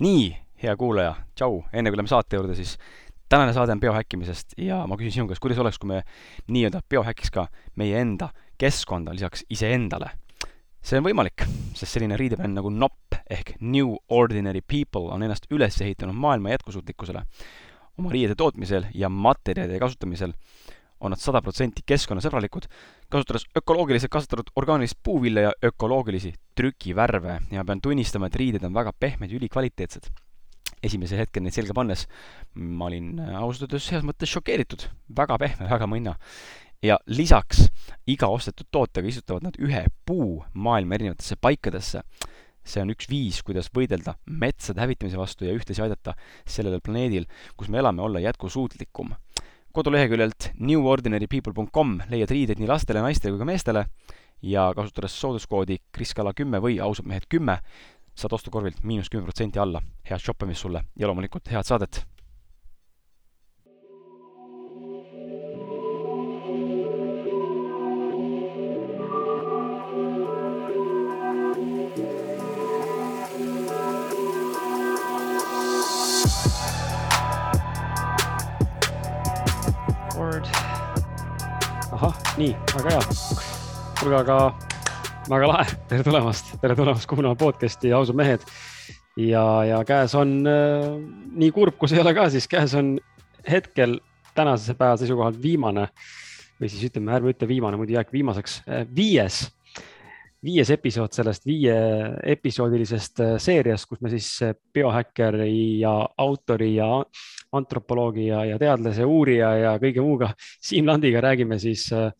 nii, hea kuulaja, tšau, enne kui läheme saate juurde, siis tänane saade on biohäkkimisest ja ma küsin sinu käest, kuidas oleks, kui me nii-öelda biohäkiks ka meie enda keskkonda lisaks iseendale. see on võimalik, sest selline riidebänd nagu NOP ehk New Ordinary People on ennast üles ehitanud maailma jätkusuutlikkusele. oma riiede tootmisel ja materjalide kasutamisel on nad sada protsenti keskkonnasõbralikud, kasutades ökoloogiliselt kasvatatud orgaanilist puuvilja ja ökoloogilisi trükivärve ja pean tunnistama, et riided on väga pehmed ja ülikvaliteetsed. esimesel hetkel neid selga pannes ma olin ausalt öeldes heas mõttes šokeeritud, väga pehme, väga mõnna. ja lisaks iga ostetud tootega istutavad nad ühe puu maailma erinevatesse paikadesse see on üks viis, kuidas võidelda metsade hävitamise vastu ja ühtlasi aidata sellel planeedil, kus me elame, olla jätkusuutlikum koduleheküljelt newordinarypeople.com leiad riideid nii lastele, naistele kui ka meestele ja kasutades sooduskoodi kriskala kümme või ausad mehed kümme, saad ostukorvilt miinus kümme protsenti alla. head shoppamist sulle ja loomulikult head saadet! Nii, väga hea. kuulge, aga väga lahe, tere tulemast, tere tulemast kuulama podcast'i Ausad mehed. ja, ja käes on äh, nii kurb, kui see ei ole ka, siis käes on hetkel tänase päeva seisukohalt viimane või siis ütleme, ärme ütle viimane, muidu jääb viimaseks, äh, viies viies episood sellest viie episoodilisest äh, seeriast, kus me siis äh, biohäkkeri ja autori ja antropoloogi ja, ja teadlase, uurija ja kõige muuga Siim Landiga räägime siis äh,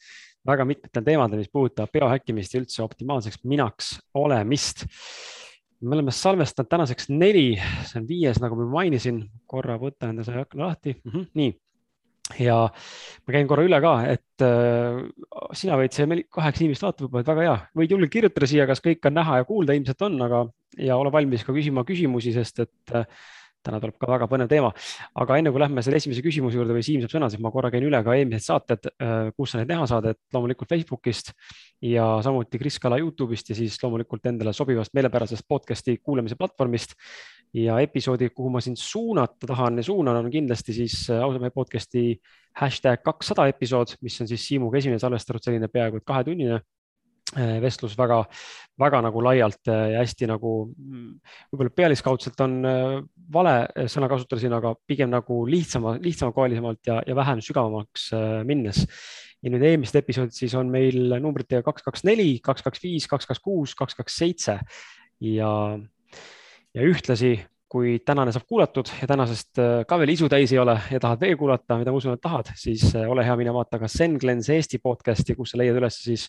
väga mitmetel teemadel, mis puudutab biohäkkimist ja üldse optimaalseks minaks olemist. me oleme salvestanud tänaseks neli, see on viies, nagu ma mainisin, korra võtan enda selle akna lahti mm. -hmm, nii ja ma käin korra üle ka, et äh, sina võid siia kaheksa inimest vaatab võib-olla, et väga hea, võid julgelt kirjutada siia, kas kõik on näha ja kuulda, ilmselt on, aga ja ole valmis ka küsima küsimusi, sest et äh, täna tuleb ka väga põnev teema. aga enne kui lähme selle esimese küsimuse juurde või Siim saab sõna, siis ma korra käin üle ka eelmised saated, äh, kus sa neid näha saad, et loomulikult Facebookist ja samuti Kris Kala Youtube'ist ja siis loomulikult endale sobivast meelepärasest podcast'i kuulamise platvormist. ja episoodi, kuhu ma sind suunata tahan ja suunan, on kindlasti siis äh, ausalt meie podcast'i hashtag kakssada episood, mis on siis Siimuga esimene salvestatud selline peaaegu et kahetunnine vestlus väga, väga nagu laialt äh, ja hästi nagu mm, võib-olla pealiskaudselt on äh, vale sõna kasutada siin, aga pigem nagu lihtsama, lihtsamakoelisemalt ja, ja vähem sügavamaks minnes. ja nüüd eelmised episoodid siis on meil numbritega kaks, kaks, neli, kaks, kaks, viis, kaks, kaks, kuus, kaks, kaks, seitse ja, ja ühtlasi kui tänane saab kuulatud ja tänasest ka veel isu täis ei ole ja tahad veel kuulata, mida ma usun, et tahad, siis ole hea, mine vaata ka Senglens Eesti podcast'i, kus sa leiad üles siis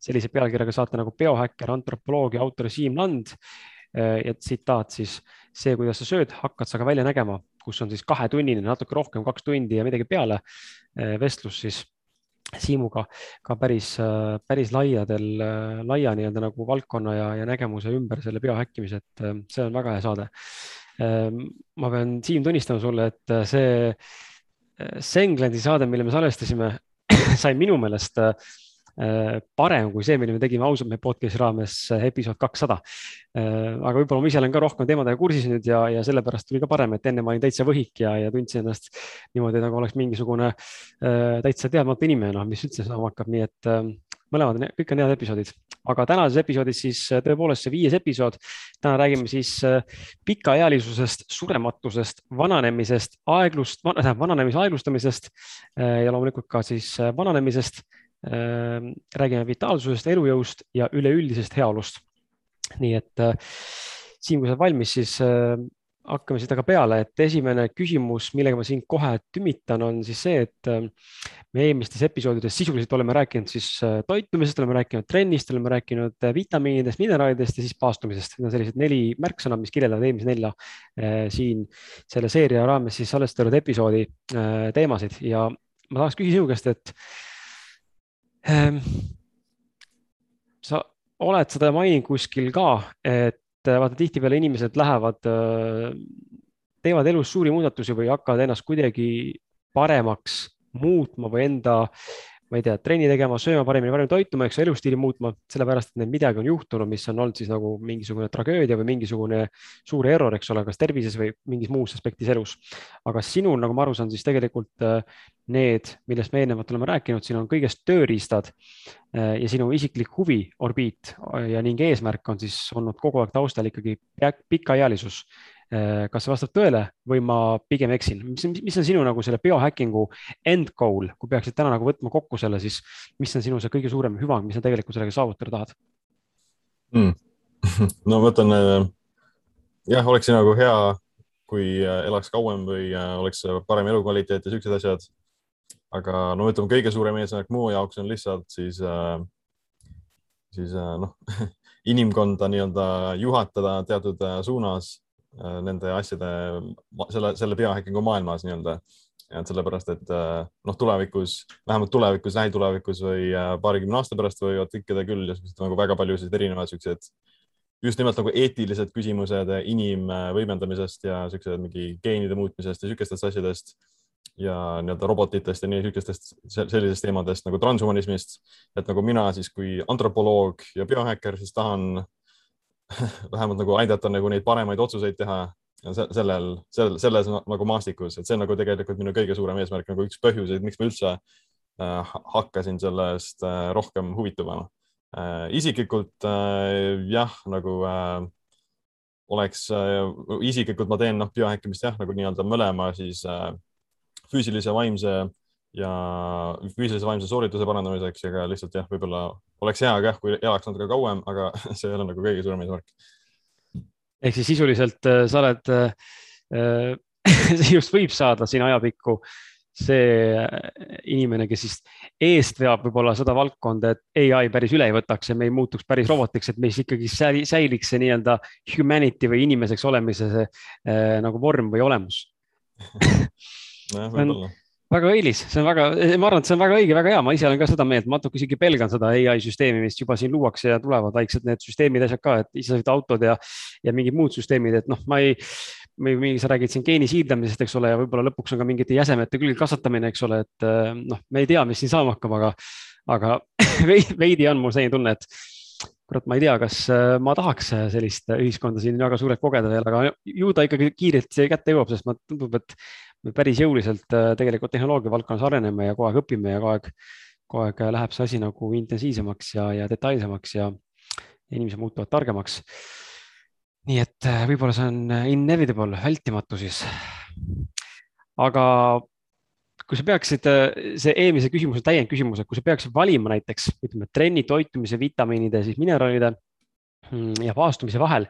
sellise pealkirjaga saate nagu biohäkker, antropoloogia autor Siim Land. Ja tsitaat siis, see, kuidas sa sööd, hakkad sa ka välja nägema, kus on siis kahetunnine, natuke rohkem, kaks tundi ja midagi peale äh, vestlus siis Siimuga ka päris, äh, päris laiadel, laia nii-öelda nagu valdkonna ja, ja nägemuse ümber selle biohäkkimise, et see on väga hea saade. ma pean, Siim, tunnistama sulle, et see Senglandi saade, mille me salvestasime, sai minu meelest Äh, parem kui see, mille me tegime ausalt mehe podcast'i raames äh, episood kakssada. Äh, aga võib-olla ma ise olen ka rohkem teemadega kursis nüüd ja, ja sellepärast tuli ka parem, et enne ma olin täitsa võhik ja, ja tundsin ennast niimoodi, nagu oleks mingisugune täitsa teadmatu inimene, noh, mis üldse saama hakkab, nii et mõlemad, kõik on head episoodid, aga tänases episoodis siis tõepoolest see viies episood. täna räägime siis pikaealisusest, surematusest, vananemisest, aeglust, tähendab vananemise aeglustamisest ja loomulikult ka siis vananemisest räägime vitaalsusest, elujõust ja üleüldisest heaolust. nii et äh, Siim, kui sa oled valmis, siis äh, hakkame siit aga peale, et esimene küsimus, millega ma sind kohe tümitan, on siis see, et äh, me eelmistes episoodides sisuliselt oleme rääkinud siis toitumisest, oleme rääkinud trennist, oleme rääkinud vitamiinidest, mineraalidest ja siis paastumisest. Need on sellised neli märksõna, mis kirjeldavad eelmise nelja siin selle seeria raames siis salvestatud episoodi teemasid ja ma tahaks küsida sinu käest, et Ehm, sa oled seda maininud kuskil ka, et äh, vaata tihtipeale inimesed lähevad, äh, teevad elus suuri muudatusi või hakkavad ennast kuidagi paremaks muutma või enda ma ei tea, trenni tegema, sööma paremini, paremini toituma, eks elustiili muutma, sellepärast et neil midagi on juhtunud, mis on olnud siis nagu mingisugune tragöödia või mingisugune suur error, eks ole, kas tervises või mingis muus aspektis elus. aga sinul, nagu ma aru saan, siis tegelikult äh, need, millest me eelnevalt oleme rääkinud, siin on kõigest tööriistad äh, ja sinu isiklik huvi, orbiit ja ning eesmärk on siis olnud kogu aeg taustal ikkagi pikaealisus Äh, kas see vastab tõele või ma pigem eksin, mis, mis on sinu nagu selle biohackingu end goal, kui peaksid täna nagu võtma kokku selle, siis mis on sinu see kõige suurem hüvang, mis sa tegelikult sellega saavutada tahad mm.? no mõtlen, äh, jah, oleks nagu hea, kui äh, elaks kauem või oleks parem elukvaliteet ja siuksed asjad. aga no ütleme, kõige suurem eesmärk mu jaoks on lihtsalt siis, siis noh inimkonda nii-öelda juhatada teatud suunas nende asjade, selle, selle biohackingu maailmas nii-öelda. et sellepärast, et äh, noh, tulevikus, vähemalt tulevikus, lähitulevikus või äh, paarikümne aasta pärast võivad tekkida küll nagu väga palju selliseid erinevaid siukseid just nimelt nagu eetilised küsimused inimvõimendamisest ja siuksed mingi geenide muutmisest ja siukestest asjadest ja nii-öelda robotitest ja nii siukestest sellisest teemadest nagu transhumanismist. et nagu mina siis kui antropoloog ja biohäkker, siis tahan vähemalt nagu aidata nagu neid paremaid otsuseid teha sellel, sellel, selles nagu maastikus, et see on nagu tegelikult minu kõige suurem eesmärk, nagu üks põhjuseid, miks ma üldse äh, hakkasin sellest äh, rohkem huvituma äh,. isiklikult äh, jah, nagu äh, oleks äh,, isiklikult ma teen noh, biohäkkimist jah, nagu nii-öelda mõlema siis äh, füüsilise, vaimse ja füüsilise vaimse soorituse parandamiseks ja ka lihtsalt jah, võib-olla oleks hea ka, kui elaks natuke kauem, aga see ei ole nagu kõige suurem eesmärk. ehk siis sisuliselt äh, sa oled äh,, sinust võib saada siin ajapikku see äh, inimene, kes siis eest veab võib-olla seda valdkonda, et ai päris üle ei võtaks ja me ei muutuks päris robotiks, et meis ikkagi säiliks see nii-öelda humanity või inimeseks olemise see äh, nagu vorm või olemus nojah, võib-olla väga õilis, see on väga, ma arvan, et see on väga õige, väga hea, ma ise olen ka seda meelt, ma natuke isegi pelgan seda ai süsteemi, mis juba siin luuakse ja tulevad vaikselt need süsteemid, asjad ka, et isesõiduautod ja, ja mingid muud süsteemid, et noh, ma ei, või sa räägid siin geeni siirdamisest, eks ole, ja võib-olla lõpuks on ka mingite jäsemete külge kasvatamine, eks ole, et eh, noh, me ei tea, mis siin saama hakkab, aga, aga veidi on mul selline tunne, et kurat, ma ei tea, kas eh, ma tahaks sellist ühiskonda siin väga suurelt kogeda veel, aga ju ta ikkagi kiirelt kätte jõuab, sest mulle tundub, et me päris jõuliselt äh, tegelikult tehnoloogia valdkonnas areneme ja kogu aeg õpime ja kogu aeg, kogu aeg läheb see asi nagu intensiivsemaks ja, ja detailsemaks ja inimesed muutuvad targemaks. nii et äh, võib-olla see on inevitable, vältimatu siis. aga kui sa peaksid, äh, see eelmise küsimuse täiendküsimus, et kui sa peaksid valima näiteks ütleme trenni, toitumise, vitamiinide, siis mineraalide mm, ja paastumise vahel,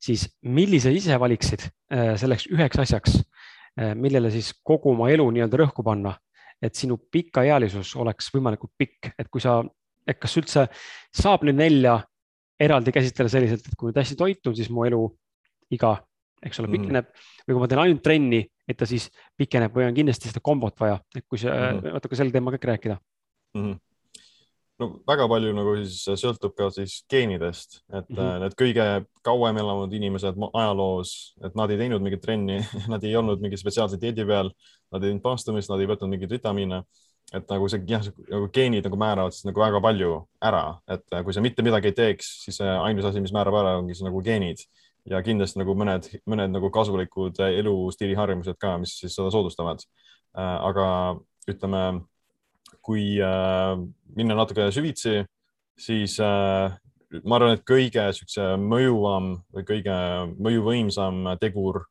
siis millise ise valiksid selleks üheks asjaks Eh, millele siis kogu oma elu nii-öelda rõhku panna, et sinu pikaealisus oleks võimalikult pikk, et kui sa, et kas üldse saab nüüd nelja eraldi käsitleda selliselt, et kui nüüd hästi toitun, siis mu elu iga, eks ole, mhm. pikeneb mm. või kui ma teen ainult trenni, et ta siis pikeneb või on kindlasti seda kombot vaja, et kui see mm -hmm. natuke sel teemal kõik rääkida mm. -hmm no väga palju nagu siis sõltub ka siis geenidest, et mm -hmm. need kõige kauem elanud inimesed ajaloos, et nad ei teinud mingit trenni nad ei olnud mingi spetsiaalse dieedi peal, nad ei teinud paastumist, nad ei võtnud mingeid vitamiine. et nagu see jah, nagu geenid nagu määravad siis nagu väga palju ära, et kui sa mitte midagi ei teeks, siis ainus asi, mis määrab ära, ongi siis nagu geenid ja kindlasti nagu mõned, mõned nagu kasulikud elustiili harjumused ka, mis siis seda soodustavad. Äh, aga ütleme kui äh, minna natuke süvitsi, siis äh, ma arvan, et kõige siukse mõjuvam või kõige mõjuvõimsam tegur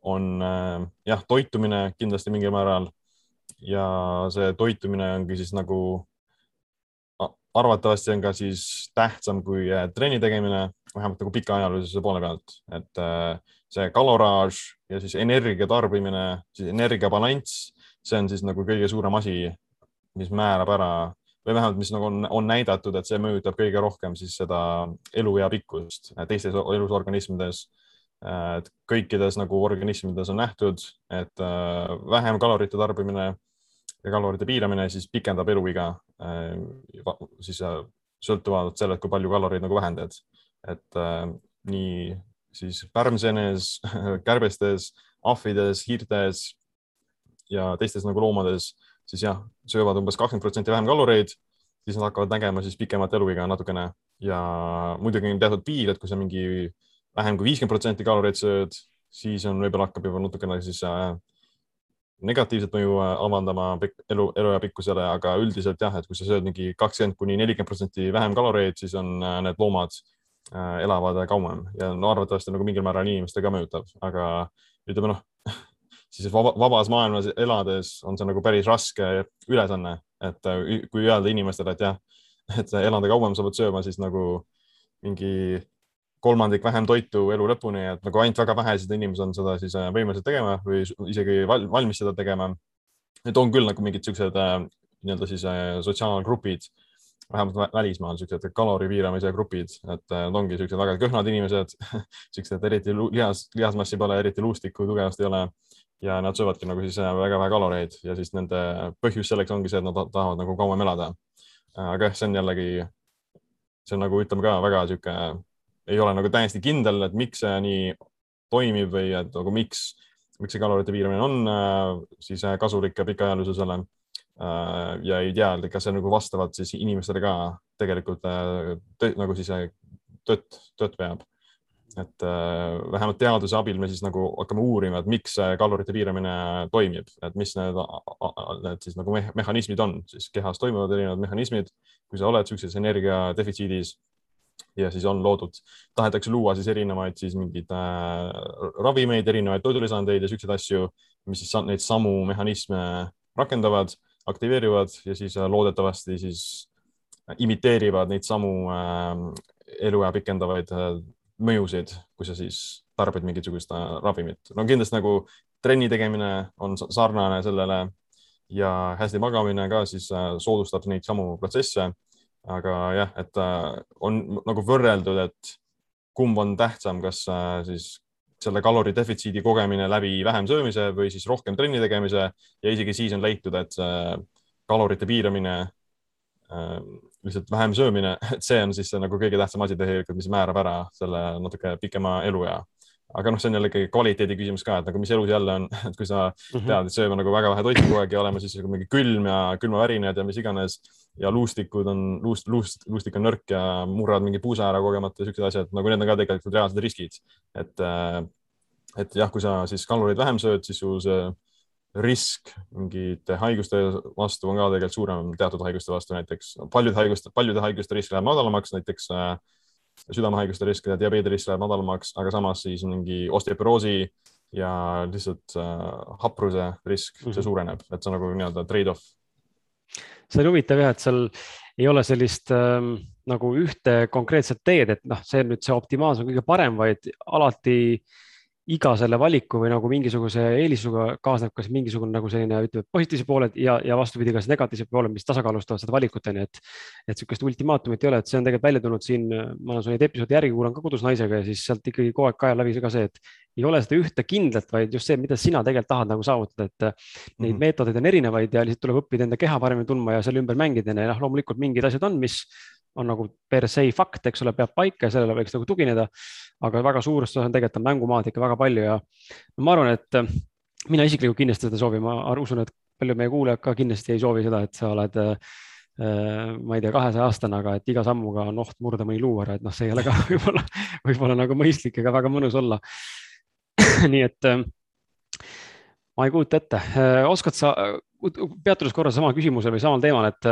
on äh, jah, toitumine kindlasti mingil määral. ja see toitumine ongi siis nagu arvatavasti on ka siis tähtsam kui trenni tegemine, vähemalt nagu pikaajalisuse poole pealt, et see kaloraaž ja siis energia tarbimine, siis energiabalanss, see on siis nagu kõige suurem asi, mis määrab ära või vähemalt, mis nagu on, on näidatud, et see mõjutab kõige rohkem siis seda eluea pikkust teistes elusorganismides. et kõikides nagu organismides on nähtud, et äh, vähem kalorite tarbimine ja kalorite piiramine siis pikendab eluiga äh, siis äh, sõltuvalt sellest, kui palju kaloreid nagu vähendad. Et nii siis pärmseenes, kärbestes, ahvides, hiirtes ja teistes nagu loomades siis jah, söövad umbes kakskümmend protsenti vähem kaloreid, siis nad hakkavad nägema siis pikemat eluiga natukene. Ja muidugi on teatud piir, et kui sa mingi vähem kui viiskümmend protsenti kaloreid sööd, siis on, võib-olla hakkab juba natukene siis äh, negatiivset mõju äh, avaldama elu, eluea pikkusele, aga üldiselt jah, et kui sa sööd mingi kakskümmend kuni nelikümmend protsenti vähem kaloreid, siis on äh, need loomad äh, elavad kauem ja no arvatavasti nagu mingil määral inimestele ka mõjutab, aga ütleme noh, siis vaba, vabas maailmas elades on see nagu päris raske ülesanne, et kui öelda inimestele, et jah, et elada kauem, sa pead sööma siis nagu mingi kolmandik vähem toitu elu lõpuni, et nagu ainult väga vähesed inimesed on seda siis võimelised tegema või isegi valmis seda tegema. et on küll nagu mingid siuksed nii-öelda siis sotsiaalgrupid, vähemalt välismaal siuksed kalori piiramise grupid, et nad ongi siuksed väga kõhnad inimesed siuksed eriti lihas, lihasmassi pole, eriti luustikku tugevasti ei ole ja nad söövadki nagu siis väga vähe kaloreid ja siis nende põhjus selleks ongi see, et nad tahavad nagu kauem elada aga jah, see on jällegi, see on nagu ütleme ka väga sihuke, ei ole nagu täiesti kindel, et miks see nii toimib või et nagu miks, miks see kalorite piiramine on siis kasulik ja pikaajalisusele. Ja ei tea, kas see nagu vastavalt siis inimestele ka tegelikult äh, nagu siis äh, tööt, tööt veab et äh, vähemalt teaduse abil me siis nagu hakkame uurima, et miks kalorite piiramine toimib, et mis need, need siis nagu mehhanismid on, siis kehas toimuvad erinevad mehhanismid, kui sa oled niisuguses energiadefitsiidis ja siis on loodud, tahetakse luua siis erinevaid siis mingeid äh, ravimeid, erinevaid toidulisandeid ja niisuguseid asju, mis siis neid samu mehhanisme rakendavad, aktiveerivad ja siis äh, loodetavasti siis imiteerivad neid samu äh, eluea pikendavaid äh, mõjusid, kui sa siis tarbid mingisugust äh, ravimit. no kindlasti nagu trenni tegemine on sarnane sellele ja hästi magamine ka siis äh, soodustab neid samu protsesse. aga jah, et äh, on nagu võrreldud, et kumb on tähtsam, kas siis selle kalori defitsiidi kogemine läbi vähem söömise või siis rohkem trenni tegemise ja isegi siis on leitud, et kalorite piiramine lihtsalt vähem söömine, et see on siis see nagu kõige tähtsam asi tegelikult, mis määrab ära selle natuke pikema eluea. Aga noh, see on jällegi kvaliteedi küsimus ka, et nagu mis elus jälle on, et kui sa -hmm. tead, et sööma nagu väga vähe toitu kogu aeg ja olema siis nagu mingi külm ja külmavärinad ja mis iganes ja luustikud on, luust, luust, luustik on nõrk ja murrad mingi puusa ära kogemata ja siuksed asjad, nagu need on ka tegelikult reaalsed riskid. et, äh, et jah, kui sa siis kalureid vähem sööd, siis su see risk mingite haiguste vastu on ka tegelikult suurem teatud haiguste vastu, näiteks paljude haiguste, paljude haiguste risk läheb madalamaks, näiteks äh, südamehaiguste risk ja diabeedi risk läheb madalamaks, aga samas siis mingi osteoporoosi ja lihtsalt äh, hapruse risk mm, -hmm. see mhm. suureneb, et see on nagu nii-öelda trade-off. see on huvitav jah, et seal ei ole sellist ähm, nagu ühte konkreetset teed, et noh, see on nüüd see optimaalsem, kõige parem, vaid alati äh, iga selle valiku või nagu mingisuguse eelisega kaasneb ka mingisugune nagu selline, ütleme, positiivsed pooled ja, ja vastupidi, ka negatiivsed pooled, mis tasakaalustavad seda valikut, on ju, et. et sihukest ultimaatumit ei ole, et see on tegelikult välja tulnud siin, ma olen neid episoodi järgi kuulanud ka kodus naisega ja siis sealt ikkagi kogu aeg kajab läbi ka see, et ei ole seda ühte kindlat, vaid just see, mida sina tegelikult tahad nagu saavutada, et neid mm -hmm. meetodeid on erinevaid ja lihtsalt tuleb õppida enda keha paremini tundma ja selle ümber mängida ja noh, loomulikult mingid asjad on, mis on nagu per se fakt, eks ole, peab paika ja sellele võiks nagu tugineda. aga väga suures osas on tegelikult on mängumaad ikka väga palju ja ma arvan, et äh, mina isiklikult kindlasti seda soovin, ma usun, et paljud meie kuulajad ka kindlasti ei soovi seda, et sa oled äh, äh ma ei tea, kahesaja aastane, aga et iga sammuga on oht murda mõni luu ära, et noh, see ei ole ka võib-olla, võib-olla nagu mõistlik ega väga mõnus olla nii et ma ei kujuta ette, oskad sa, peatudes korra sama küsimusel või samal teemal, et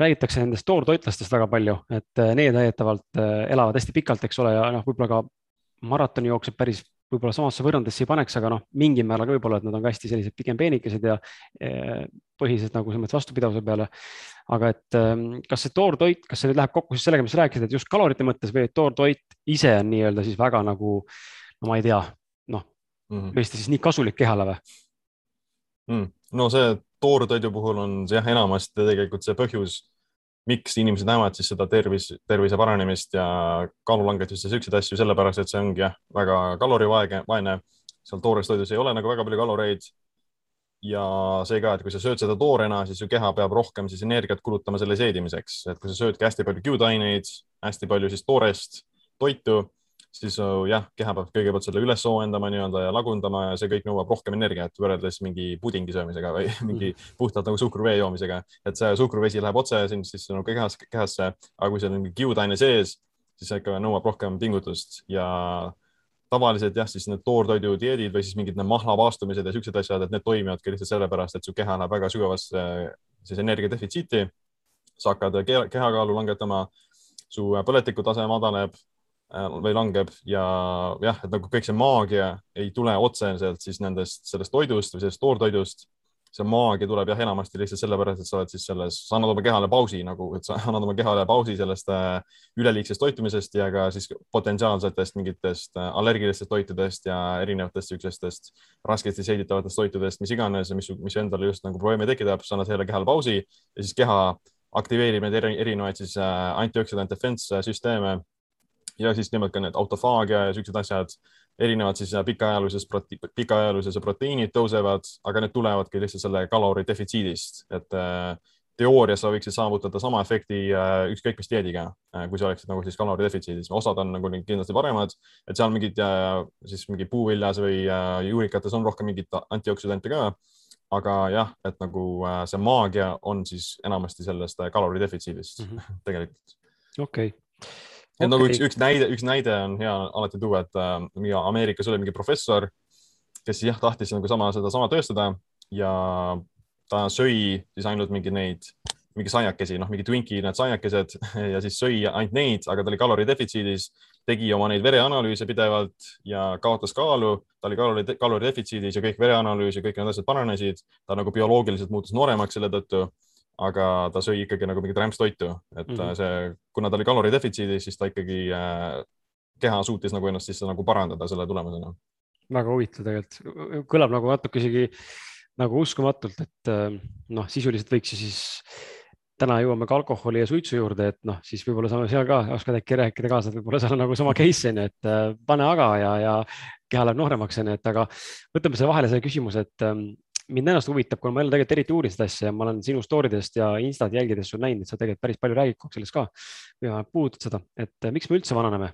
räägitakse nendest toortoitlastest väga palju, et äh, need väidetavalt äh, elavad hästi pikalt, eks ole, ja noh, võib-olla ka maratoni jooksjad päris võib-olla samasse võrrandisse ei paneks, aga noh, mingil määral ka võib-olla, et nad on ka hästi sellised pigem peenikesed ja äh, põhised nagu selles mõttes vastupidavuse peale. aga et kas see toortoit, kas see läheb kokku siis sellega, mis sa rääkisid, et just kalorite mõttes või toortoit ise on nii-öelda siis väga nagu, no ma ei tea, noh mm -hmm., võis ta siis nii kasulik kehale või mm.? no see toortoidu puhul on see jah, enamasti tegelikult see põhjus, miks inimesed näevad siis seda tervis, tervise paranemist ja kaalulangetust ja siukseid asju, sellepärast et see ongi jah, väga kalorivaene, vaene. seal toores toidus ei ole nagu väga palju kaloreid. ja see ka, et kui sa sööd seda toorena, siis su keha peab rohkem siis energiat kulutama selle seedimiseks, et kui sa söödki hästi palju kiudaineid, hästi palju siis toorest toitu, siis uh, jah, keha peab kõigepealt selle üles soojendama nii-öelda ja lagundama ja see kõik nõuab rohkem energiat võrreldes mingi pudingi söömisega või mingi Mhm. puhtalt nagu suhkruvee joomisega, et see suhkruvesi läheb otse siin siis nagu kehasse, kehasse, aga kui seal on mingi kiudaine sees, siis see ikka nõuab rohkem pingutust ja tavaliselt jah, siis need toortoidu dieedid või siis mingid mahlavaastumised ja siuksed asjad, et need toimivadki lihtsalt sellepärast, et su keha läheb väga sügavasse siis energiadefitsiiti. sa hakkad keha- kehakaalu langetama, su põletikutase madaneb äh, või langeb ja jah, et nagu kõik see maagia ei tule otseselt siis nendest, sellest toidust või sellest toortoidust. see maagia tuleb jah, enamasti lihtsalt sellepärast, et sa oled siis selles, sa annad oma kehale pausi nagu, et sa annad oma kehale pausi sellest äh, üleliigsest toitumisest ja ka siis potentsiaalsetest mingitest äh, allergilistest toitudest ja erinevatest siuksestest raskesti seeditavatest toitudest, mis iganes mis, mis endale just nagu probleeme tekitab, sa annad selle kehale pausi ja siis keha aktiveerib neid eri, erinevaid siis äh, antioxidant defense süsteeme. Ja siis nimelt ka need autofaagia ja siuksed asjad, erinevad siis äh, pikaajalises, pikaajalises proteiinid tõusevad, aga need tulevadki lihtsalt selle kalori defitsiidist, et äh, teoorias sa võiksid saavutada sama efekti äh, ükskõik mis dieediga, kui sa oleksid nagu siis kalori defitsiidis, osad on nagu kindlasti paremad, et seal mingid siis mingi puuviljas või juurikates on rohkem mingit antioksüdante ka. aga jah, et nagu see maagia on siis enamasti sellest kalori defitsiidist mm -hmm. tegelikult. okei okay. Et nagu üks, üks näide, üks näide on hea alati tuua, et äh, Ameerikas oli mingi professor, kes jah, tahtis nagu sama, sedasama tõestada ja ta sõi siis ainult mingeid neid, mingi saiakesi, noh, mingi Twinkie need saiakesed ja siis sõi ainult neid, aga ta oli kalori defitsiidis, tegi oma neid vereanalüüse pidevalt ja kaotas kaalu, ta oli kalori, kalori defitsiidis ja kõik vereanalüüs ja kõik need asjad paranesid. ta nagu bioloogiliselt muutus nooremaks selle tõttu, aga ta sõi ikkagi nagu mingit rämpstoitu, et mm -hmm. see, kuna ta oli kalori defitsiidis, siis ta ikkagi äh, keha suutis nagu ennast siis nagu parandada selle tulemusena. väga huvitav tegelikult, kõlab nagu natuke isegi nagu uskumatult, et noh, sisuliselt võiks ju siis täna jõuame ka alkoholi ja suitsu juurde, et noh, siis võib-olla saame seal ka, oskad äkki rääkida kaasa, et võib-olla seal on nagu sama case on ju, et äh, pane aga ja, ja keha läheb nooremaks on ju, et aga võtame selle vahele selle küsimuse, et ähm, mind ennast huvitab, kuna ma ei ole tegelikult eriti uurinud seda asja ja ma olen sinu story dest ja Instat jälgides sul näinud, et sa tegelikult päris palju räägid kogu sellest ka ja puudutad seda, et miks me üldse vananeme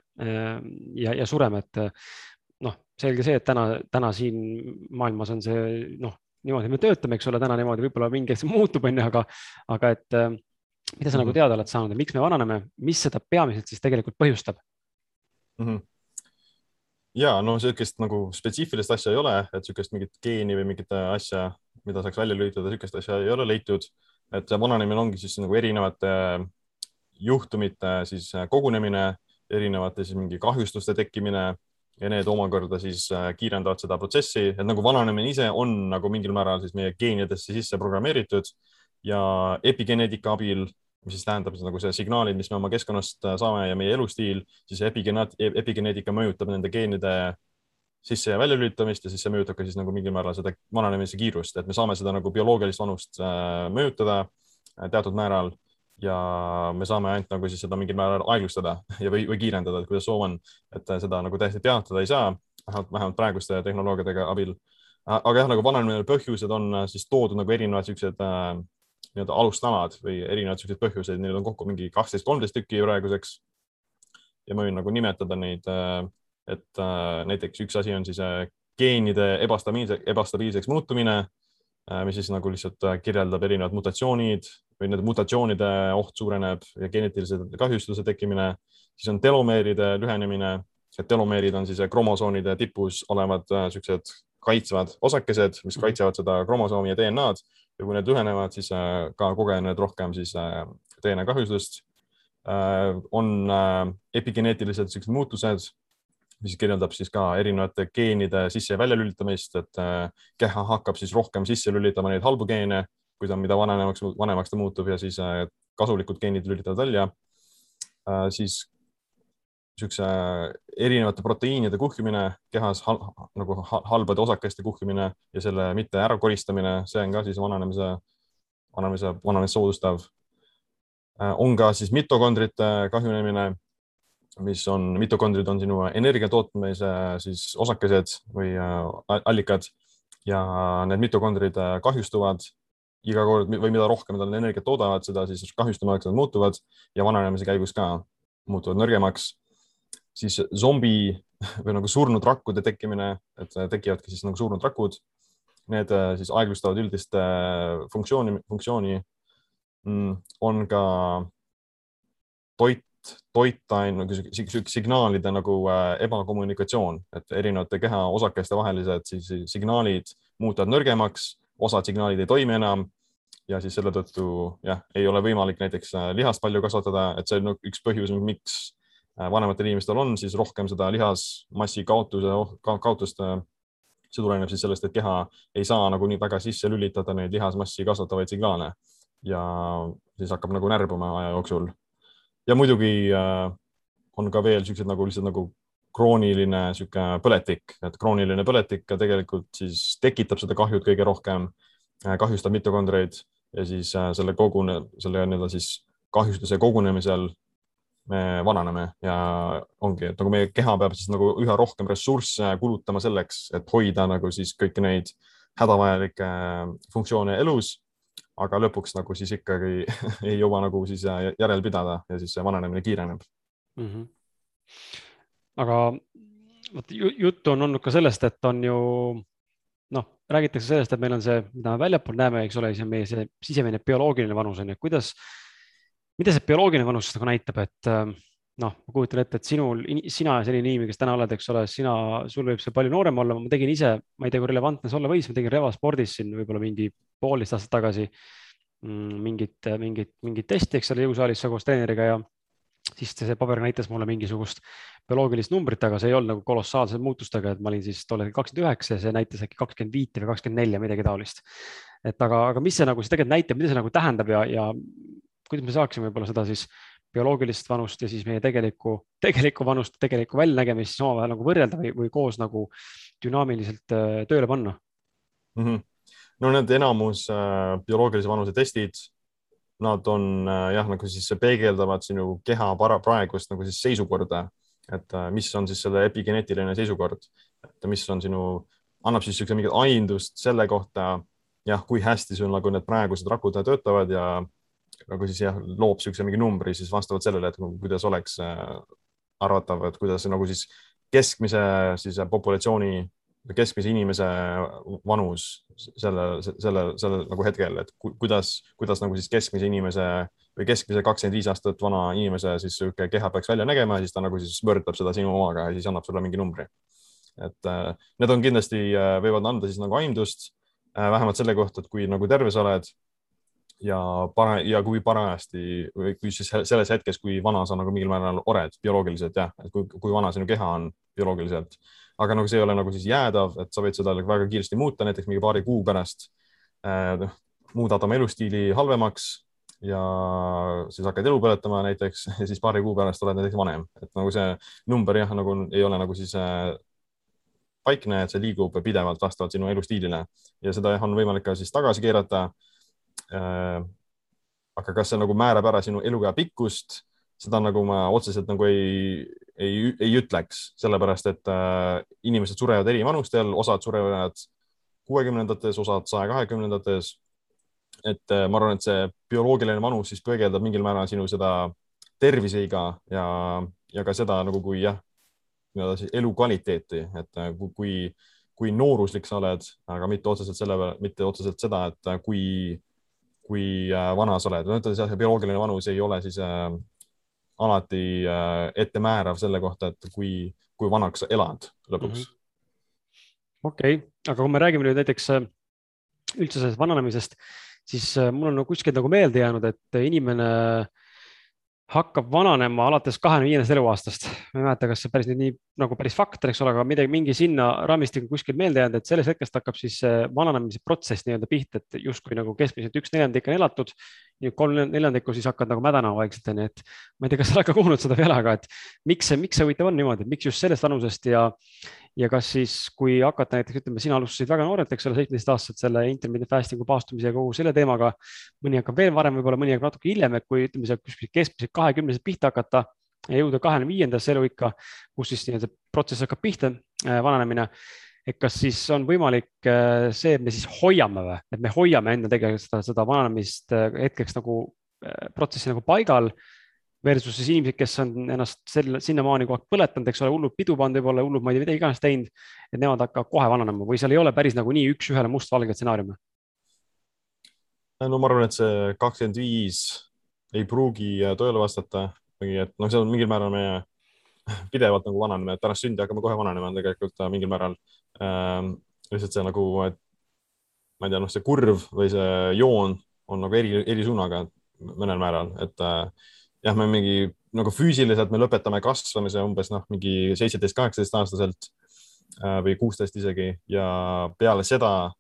ja, ja sureme, et noh, selge see, et täna, täna siin maailmas on see noh, niimoodi me töötame, eks ole, täna niimoodi võib-olla mingi hetk see muutub, on ju, aga, aga et mida sa nagu teada oled saanud ja miks me vananeme, mis seda peamiselt siis tegelikult põhjustab? Mm? -hmm ja no niisugust nagu spetsiifilist asja ei ole, et niisugust mingit geeni või mingit asja, mida saaks välja lülitada, niisugust asja ei ole leitud. et vananemine ongi siis nagu erinevate juhtumite siis kogunemine, erinevate siis mingi kahjustuste tekkimine ja need omakorda siis kiirendavad seda protsessi, et nagu vananemine ise on nagu mingil määral siis meie geenidesse sisse programmeeritud ja epigeneetika abil mis siis tähendab nagu see signaalid, mis me oma keskkonnast saame ja meie elustiil, siis epigeneetika mõjutab nende geenide sisse ja väljalülitamist ja siis see mõjutab ka siis nagu mingil määral seda vananemise kiirust, et me saame seda nagu bioloogilist vanust mõjutada teatud määral ja me saame ainult nagu siis seda mingil määral aeglustada ja, või, või kiirendada, et kuidas soov on, et seda nagu täiesti peatada ei saa, vähemalt, vähemalt praeguste tehnoloogiatega abil. aga jah, nagu vananemise põhjused on siis toodud nagu erinevad siuksed äh, nii-öelda alustalad või erinevad siuksed põhjuseid, neil on kokku mingi kaksteist, kolmteist tükki praeguseks. ja ma võin nagu nimetada neid, et näiteks üks asi on siis geenide ebastabiilse, ebastabiilseks muutumine, mis siis nagu lihtsalt kirjeldab erinevad mutatsioonid või nende mutatsioonide oht suureneb ja geneetilise kahjustuse tekkimine, siis on telomeeride lühenemine, et telomeerid on siis kromosoonide tipus olevad siuksed kaitsvad osakesed, mis kaitsevad seda kromosoomi ja DNA-d ja kui need lühenevad, siis ka kogened rohkem siis DNA kahjustust. on epigeneetilised siuksed muutused, mis kirjeldab siis ka erinevate geenide sisse ja väljalülitamist, et keha hakkab siis rohkem sisse lülitama neid halbu geene, kui ta, mida vanemaks, vanemaks ta muutub ja siis kasulikud geenid lülitavad välja. siis niisuguse erinevate proteiinide kuhjumine kehas hal, nagu halbade osakeste kuhjumine ja selle mitte ärakoristamine, see on ka siis vananemise, vananemise, vananemist soodustav. on ka siis mitokondrite kahjunemine, mis on, mitokondrid on sinu energia tootmise siis osakesed või allikad ja need mitokondrid kahjustuvad iga kord või mida rohkem nad energiat toodavad, seda siis kahjustumaks nad muutuvad ja vananemise käigus ka muutuvad nõrgemaks siis zombi või nagu surnud rakkude tekkimine, et tekivadki siis nagu surnud rakud. Need siis aeglustavad üldist funktsiooni, funktsiooni. Mm, on ka toit, toitaine, signaalide nagu ebakommunikatsioon, et erinevate keha osakeste vahelised siis signaalid muutuvad nõrgemaks, osad signaalid ei toimi enam ja siis selle tõttu jah, ei ole võimalik näiteks lihast palju kasvatada, et see on üks põhjus, miks Äh, vanematel inimestel on siis rohkem seda lihasmassi kaotuse, kaotust. Äh, see tuleneb siis sellest, et keha ei saa nagu nii väga sisse lülitada neid lihasmassi kasvatavaid signaale ja siis hakkab nagu närbuma aja jooksul. ja muidugi äh, on ka veel siuksed nagu lihtsalt nagu krooniline sihuke põletik, et krooniline põletik tegelikult siis tekitab seda kahjut kõige rohkem, kahjustab mitokondreid ja siis selle kogune, selle nii-öelda siis kahjustuse kogunemisel me vananeme ja ongi, et nagu meie keha peab siis nagu üha rohkem ressursse kulutama selleks, et hoida nagu siis kõiki neid hädavajalikke funktsioone elus. aga lõpuks nagu siis ikkagi ei jõua nagu siis järel pidada ja siis see vananemine kiireneb mm. -hmm. aga vot juttu on olnud ka sellest, et on ju noh, räägitakse sellest, et meil on see, mida me väljapool näeme, eks ole, see on meie see sisemine bioloogiline vanus on ju, kuidas mida see bioloogiline vanus nagu näitab, et ähm, noh, ma kujutan ette, et sinul, sina selline inimene, kes täna oled, eks ole, sina, sul võib see palju noorem olla, ma tegin ise, ma ei tea, kui relevantne see olla võis, ma tegin revaspordis siin võib-olla mingi poolteist aastat tagasi mm, mingit, mingit, mingit testi, eks ole, jõusaalis koos treeneriga ja siis see paber näitas mulle mingisugust bioloogilist numbrit, aga see ei olnud nagu kolossaalse muutustega, et ma olin siis tollal kakskümmend üheksa ja see näitas äkki kakskümmend viite või kakskümmend nelja, midagi taolist. et aga, aga mis see nagu siis tegelikult näitab, mida see nagu tähendab ja, ja kuidas me saaksime võib-olla seda siis bioloogilist vanust ja siis meie tegelikku, tegelikku vanust, tegelikku väljanägemist siis omavahel nagu võrrelda või, või koos nagu dünaamiliselt äh, tööle panna mm? -hmm. no need enamus äh, bioloogilise vanuse testid, nad on äh, jah, nagu siis peegeldavad sinu keha para, praegust nagu siis seisukorda, et äh, mis on siis selle epigeneetiline seisukord, et mis on sinu, annab siis niisuguse mingit aimdust selle kohta, jah, kui hästi sul nagu need praegused rakud töötavad ja nagu siis jah, loob niisuguse mingi numbri siis vastavalt sellele, et nagu kuidas oleks äh, arvatav, et kuidas nagu siis keskmise siis populatsiooni või keskmise inimese vanus selle, selle, selle nagu hetkel, et kuidas, kuidas nagu siis keskmise inimese või keskmise kakskümmend viis aastat vana inimese siis niisugune keha peaks välja nägema, siis ta nagu siis võrdleb seda sinu omaga ja siis annab sulle mingi numbri. et äh, need on kindlasti, äh, võivad anda siis nagu aimdust vähemalt selle kohta, et kui nagu terve sa oled ja para- ja kui parajasti või kui siis selles hetkes, kui vana sa nagu mingil määral oled bioloogiliselt jah, et kui, kui vana sinu keha on bioloogiliselt, aga nagu see ei ole nagu siis jäädav, et sa võid seda väga kiiresti muuta, näiteks mingi paari kuu pärast äh, muudad oma elustiili halvemaks ja siis hakkad elu põletama näiteks ja siis paari kuu pärast oled näiteks vanem, et nagu see number jah, nagu ei ole nagu siis äh, paikne, et see liigub pidevalt vastavalt sinu elustiilile. Ja seda jah, on võimalik ka siis tagasi keerata Äh, aga kas see nagu määrab ära sinu eluea pikkust, seda nagu ma otseselt nagu ei, ei, ei ütleks, sellepärast et äh, inimesed surevad eri vanustel, osad surevad kuuekümnendates, osad saja kahekümnendates. et äh, ma arvan, et see bioloogiline vanus siis peegeldab mingil määral sinu seda terviseiga ja, ja ka seda nagu, kui jah, nii-öelda siis elukvaliteeti, et äh, kui, kui, kui nooruslik sa oled, aga mitte otseselt selle mitte otseselt seda, et äh, kui kui äh, vana sa oled, no ütleme, see bioloogiline vanus ei ole siis äh, alati äh, ettemäärav selle kohta, et kui, kui vanaks sa elad lõpuks. -hmm.. okei aga kui me räägime nüüd näiteks äh, üldse sellest vananemisest, siis mul on nagu kuskilt nagu meelde jäänud, et inimene hakkab vananema alates kahekümne viiendast eluaastast. ma ei mäleta, kas see päris nii nagu päris fakt on, eks ole, aga midagi, mingi sinna raamistik on kuskil meelde jäänud, et sellest hetkest hakkab siis vananemise protsess nii-öelda pihta, et justkui nagu keskmiselt üks neljandik on elatud. kolm neljandikku siis hakkad nagu mädanema vaikselt onju, et ma ei tea, kas sa oled ka kuulnud seda veel, aga et miks see, miks see huvitav on niimoodi, miks just sellest vanusest ja ja kas siis, kui hakata näiteks ütleme, sina alustasid väga noorelt, eks ole, seitsmeteistaastaselt selle intermittent fasting'u paastumise ja kogu selle teemaga. mõni hakkab veel varem, võib-olla mõni hakkab natuke hiljem, et kui ütleme, seal kuskil keskmiselt kahekümneselt pihta hakata ja jõuda kahekümne viiendasse eluikka, kus siis nii-öelda protsess hakkab pihta, äh, vananemine. et kas siis on võimalik äh, see, et me siis hoiame või, et me hoiame enda tegelikult seda, seda vananemist äh, hetkeks nagu protsessi nagu paigal versus siis inimesed, kes on ennast selle, sinnamaani kogu aeg põletanud, eks ole, hullult pidu pannud, võib-olla hullult, ma ei tea, mida iganes teinud. et nemad hakkavad kohe vananema või seal ei ole päris nagu nii üks-ühele mustvalge stsenaariume? no ma arvan, et see kakskümmend viis ei pruugi tõele vastata või et noh, see on mingil määral meie pidevalt nagu vananeme, et pärast sündi hakkame kohe vananema tegelikult äh, mingil määral ähm,. lihtsalt see nagu, et ma ei tea, noh, see kurv või see joon on nagu eri, eri suunaga mõnel määral, et äh, jah, me mingi nagu füüsiliselt me lõpetame kasvamise umbes noh, mingi seitseteist, kaheksateist aastaselt äh, või kuusteist isegi ja peale seda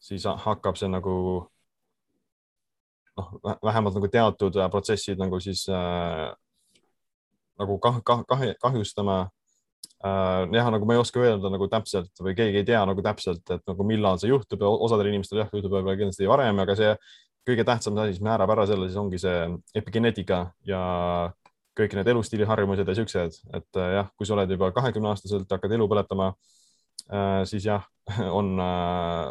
siis hakkab see nagu noh, vähemalt nagu teatud äh, protsessid nagu siis äh, nagu kah, kah, kah, kahjustama. Äh,. jah, nagu ma ei oska öelda nagu täpselt või keegi ei tea nagu täpselt, et nagu millal see juhtub. Ja osadel inimestel jah, juhtub võib-olla kindlasti varem, aga see kõige tähtsam asi, mis määrab ära selle, siis ongi see epigeneetika ja kõik need elustiiliharjumused ja siuksed, et äh, jah, kui sa oled juba kahekümne aastaselt, hakkad elu põletama, äh, siis jah, on äh,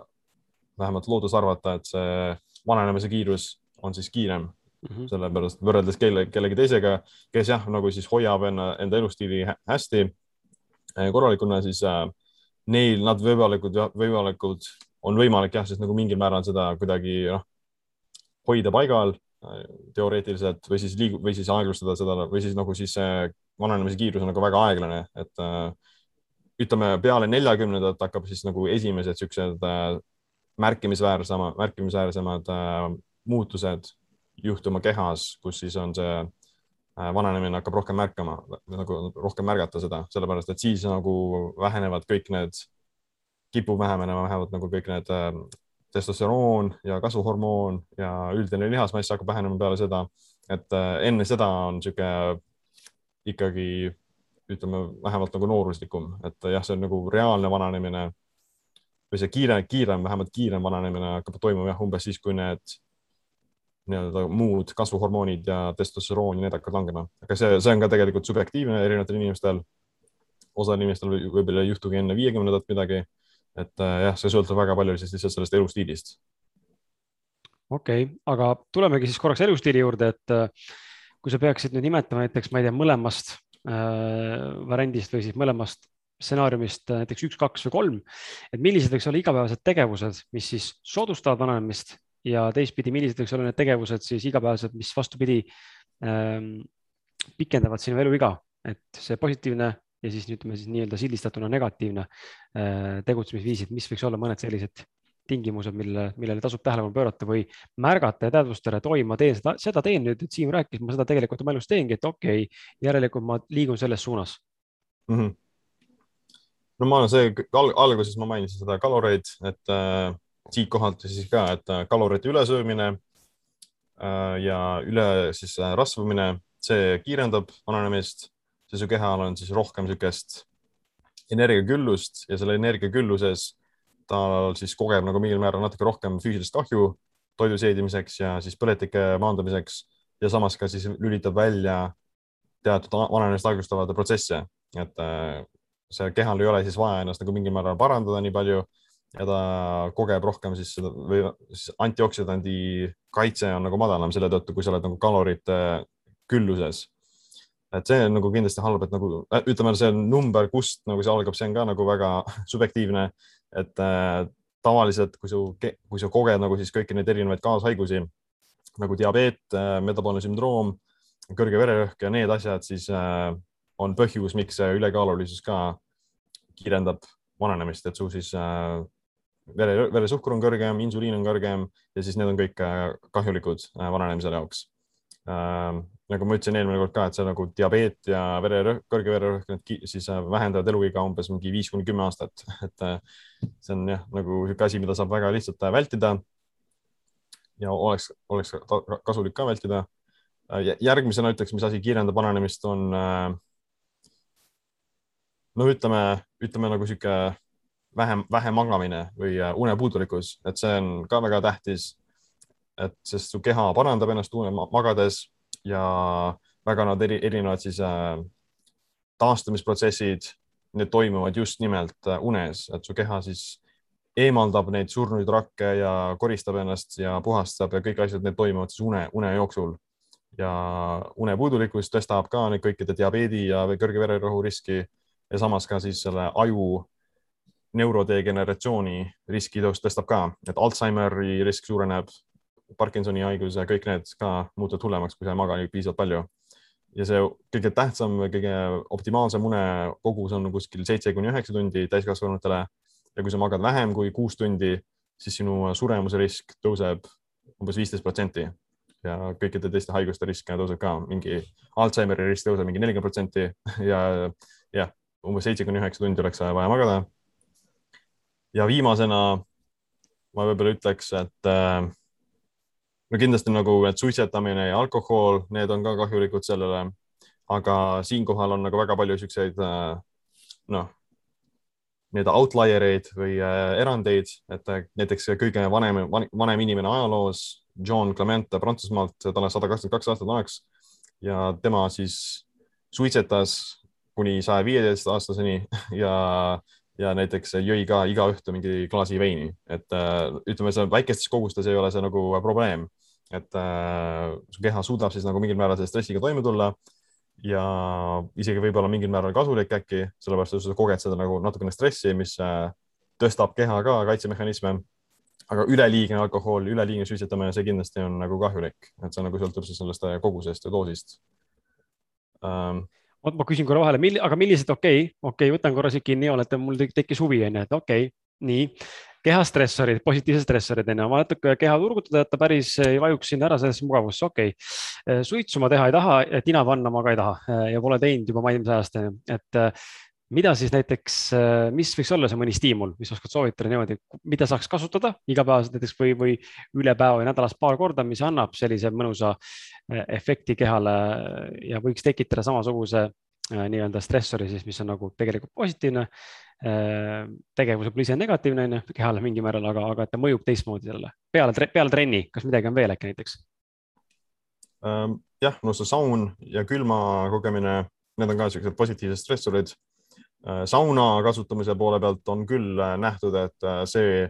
vähemalt loodus arvata, et see vananemise kiirus on siis kiirem mm -hmm. sellepärast võrreldes kelle, kellegi teisega, kes jah, nagu siis hoiab enda, enda elustiili hästi korralikuna, siis äh, neil nad võimalikud, võimalikud on võimalik jah, siis nagu mingil määral seda kuidagi noh, hoida paigal äh, teoreetiliselt või siis liigub või siis aeglustada seda või siis nagu siis see vananemise kiirus on nagu väga aeglane, et äh, ütleme peale neljakümnendat hakkab siis nagu esimesed siuksed äh, märkimisväärsema, märkimisväärsemad äh, muutused juhtuma kehas, kus siis on see äh, vananemine hakkab rohkem märkama, nagu rohkem märgata seda, sellepärast et siis nagu vähenevad kõik need, kipub vähenema, vähenevad nagu kõik need äh, testosteroon ja kasvuhormoon ja üldine lihasmass hakkab vähenema peale seda, et äh, enne seda on niisugune ikkagi ütleme vähemalt nagu nooruslikum, et jah, see on nagu reaalne vananemine või see kiire, kiirem, vähemalt kiirem vananemine hakkab toimuma jah, umbes siis, kui need nii-öelda muud kasvuhormoonid ja testosteroon ja need hakkavad langema, aga see, see on ka tegelikult subjektiivne erinevatel inimestel. osal inimestel võib-olla ei juhtugi enne viiekümnendat midagi et äh, jah, see sõltub väga palju siis lihtsalt sellest elustiilist. okei okay,, aga tulemegi siis korraks elustiili juurde, et äh, kui sa peaksid nüüd nimetama näiteks, ma ei tea, mõlemast äh, variandist või siis mõlemast stsenaariumist äh, näiteks üks, kaks või kolm, et millised võiks olla igapäevased tegevused, mis siis soodustavad vananemist ja teistpidi, millised võiks olla need tegevused siis igapäevased, mis vastupidi ähm, pikendavad sinu eluiga, et see positiivne ja siis ütleme siis nii-öelda sildistatuna negatiivne äh, tegutsemisviisid, mis võiks olla mõned sellised tingimused, mille, millele tasub tähelepanu pöörata või märgata ja teadvustada, et oi, ma teen seda, seda teen nüüd, et Siim rääkis, ma seda tegelikult oma elus teengi, et okei okay,, järelikult ma liigun selles suunas mm. -hmm. no ma olen see al, alguses ma mainisin seda kaloreid, et äh, siitkohalt siis ka, et äh, kalorite ülesöömine äh, ja üle siis äh, rasvumine, see kiirendab vananemist. Siis su kehal on siis rohkem niisugust energiaküllust ja selle energiakülluses ta siis kogeb nagu mingil määral natuke rohkem füüsilist kahju toidu seedimiseks ja siis põletike maandamiseks. Ja samas ka siis lülitab välja teatud vananemist aeglustavaid protsesse, et see kehal ei ole siis vaja ennast nagu mingil määral parandada nii palju ja ta kogeb rohkem siis seda või siis antioksüdandi kaitse on nagu madalam selle tõttu, kui sa oled nagu kalorite külluses. Et see on nagu kindlasti halb, et nagu äh, ütleme, see number, kust nagu see algab, see on ka nagu väga subjektiivne, et äh, tavaliselt, kui su, kui sa koged nagu siis kõiki neid erinevaid kaashaigusi nagu diabeet äh,, metaboolne sündroom, kõrge vererõhk ja need asjad, siis äh, on põhjus, miks ülekaalulisus ka kiirendab vananemist, et su siis äh, vere, veresuhkur on kõrgem, insuliin on kõrgem ja siis need on kõik äh, kahjulikud äh, vananemisele jaoks äh, nagu ma ütlesin eelmine kord ka, et see nagu diabeet ja vererõhk, kõrge vererõhk, need siis äh, vähendavad eluiga umbes mingi viis kuni kümme aastat, et see on jah, nagu niisugune asi, mida saab väga lihtsalt vältida. ja oleks, oleks kasulik ka vältida. järgmisena ütleks, mis asi kiirendab vananemist, on no ütleme, ütleme nagu niisugune vähem, vähem magamine või unepuudulikkus, et see on ka väga tähtis. et sest su keha parandab ennast une magades ja väga nad eri, erinevad siis äh, taastamisprotsessid, need toimuvad just nimelt äh, unes, et su keha siis eemaldab neid surnuid rakke ja koristab ennast ja puhastab ja kõik asjad, need toimuvad siis une, une jooksul. ja unepuudulikkus tõstab ka nüüd kõikide diabeedi ja kõrge vererõhu riski ja samas ka siis selle aju neurodegeneratsiooni riski tõus tõstab ka, et Alžeimeri risk suureneb, Parkinsoni haigus ja kõik need ka muutuvad hullemaks, kui sa ei maga piisavalt palju. ja see kõige tähtsam, kõige optimaalsem une kogus on kuskil seitse kuni üheksa tundi täiskasvanutele ja kui sa magad vähem kui kuus tundi, siis sinu suremuse risk tõuseb umbes viisteist protsenti ja kõikide teiste haiguste risk tõuseb ka mingi, Alžeimeri risk tõuseb mingi nelikümmend protsenti ja jah, umbes seitse kuni üheksa tundi oleks vaja magada. Ja viimasena ma võib-olla ütleks, et äh, no kindlasti nagu, et suitsetamine ja alkohol, need on ka kahjulikud sellele. aga siinkohal on nagu väga palju siukseid äh, noh, nii-öelda outlier eid või äh, erandeid, et äh, näiteks kõige vanem, vanem inimene ajaloos, John Clement Prantsusmaalt, talle sada kakskümmend kaks aastat vanaks ja tema siis suitsetas kuni saja viieteist aastaseni ja, ja näiteks jõi ka iga õhtu mingi klaasi veini, et ütleme, see väikestes kogustes ei ole see nagu probleem. Et äh, su keha suudab siis nagu mingil määral selle stressiga toime tulla ja isegi võib-olla mingil määral kasulik äkki, sellepärast et sa koged seda nagu natukene stressi, mis äh, tõstab keha ka kaitsemehhanisme. aga üleliigne alkohol, üleliigne suitsetamine, see kindlasti on nagu kahjulik, et see nagu sõltub siis sellest äh, kogusest ja doosist oot, ma küsin korra vahele, aga millised, okei okay,, okei okay,, võtan korra siit kinni, olete, mul tekkis huvi, onju, et okei okay,, nii. Kehastressorid, positiivsed stressorid on ju, ma natuke keha turgutada, et ta päris ei vajuks sinna ära sellesse mugavusse, okei. Okay.. suitsu ma teha ei taha, tina panna ma ka ei taha ja pole teinud juba ma mis ajast, on ju, et mida siis näiteks, mis võiks olla see mõni stiimul, mis oskad soovitada niimoodi, mida saaks kasutada igapäevaselt näiteks või, või üle päeva või nädalas paar korda, mis annab sellise mõnusa efekti kehale ja võiks tekitada samasuguse nii-öelda stressori siis, mis on nagu tegelikult positiivne Äh, tegevus võib-olla ise negatiivne on ju kehale mingil määral, aga, aga et ta mõjub teistmoodi sellele peale, peale trenni, kas midagi on veel äkki näiteks? Ähm, jah, no see saun ja külma kogemine, need on ka siuksed positiivsed stressorid. Äh, sauna kasutamise poole pealt on küll äh, nähtud, et see,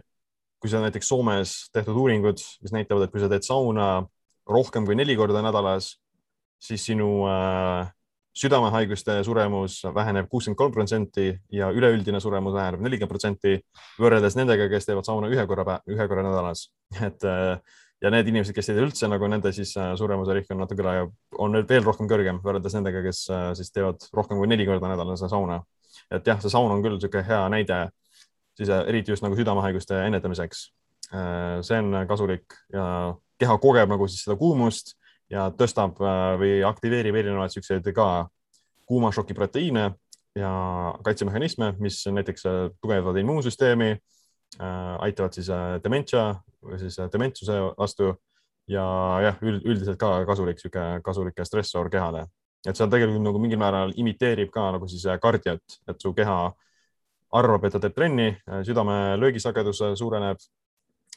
kui sa näiteks Soomes tehtud uuringud, mis näitavad, et kui sa teed sauna rohkem kui neli korda nädalas, siis sinu äh, südamehaiguste suremus väheneb kuuskümmend kolm protsenti ja üleüldine suremus väheneb nelikümmend protsenti võrreldes nendega, kes teevad sauna ühe korra, ühe korra nädalas. et äh, ja need inimesed, kes ei tee üldse nagu nende siis äh, suremuse risk on natukene, on veel rohkem kõrgem võrreldes nendega, kes äh, siis teevad rohkem kui neli korda nädalas sauna. Et jah, see saun on küll niisugune hea näide siis eriti just nagu südamehaiguste ennetamiseks. see on kasulik ja keha kogeb nagu siis seda kuumust ja tõstab äh, või aktiveerib erinevaid siukseid ka kuumašoki proteiine ja kaitsemehhanisme, mis näiteks äh, tugevdavad immuunsüsteemi, äh, aitavad siis dementsia või siis dementsuse vastu ja jah, üldiselt ka kasulik, sihuke kasulik stressor kehale. Et see on tegelikult nagu mingil määral imiteerib ka nagu siis kardiot, et su keha arvab, et ta teeb trenni, südame löögisagedus suureneb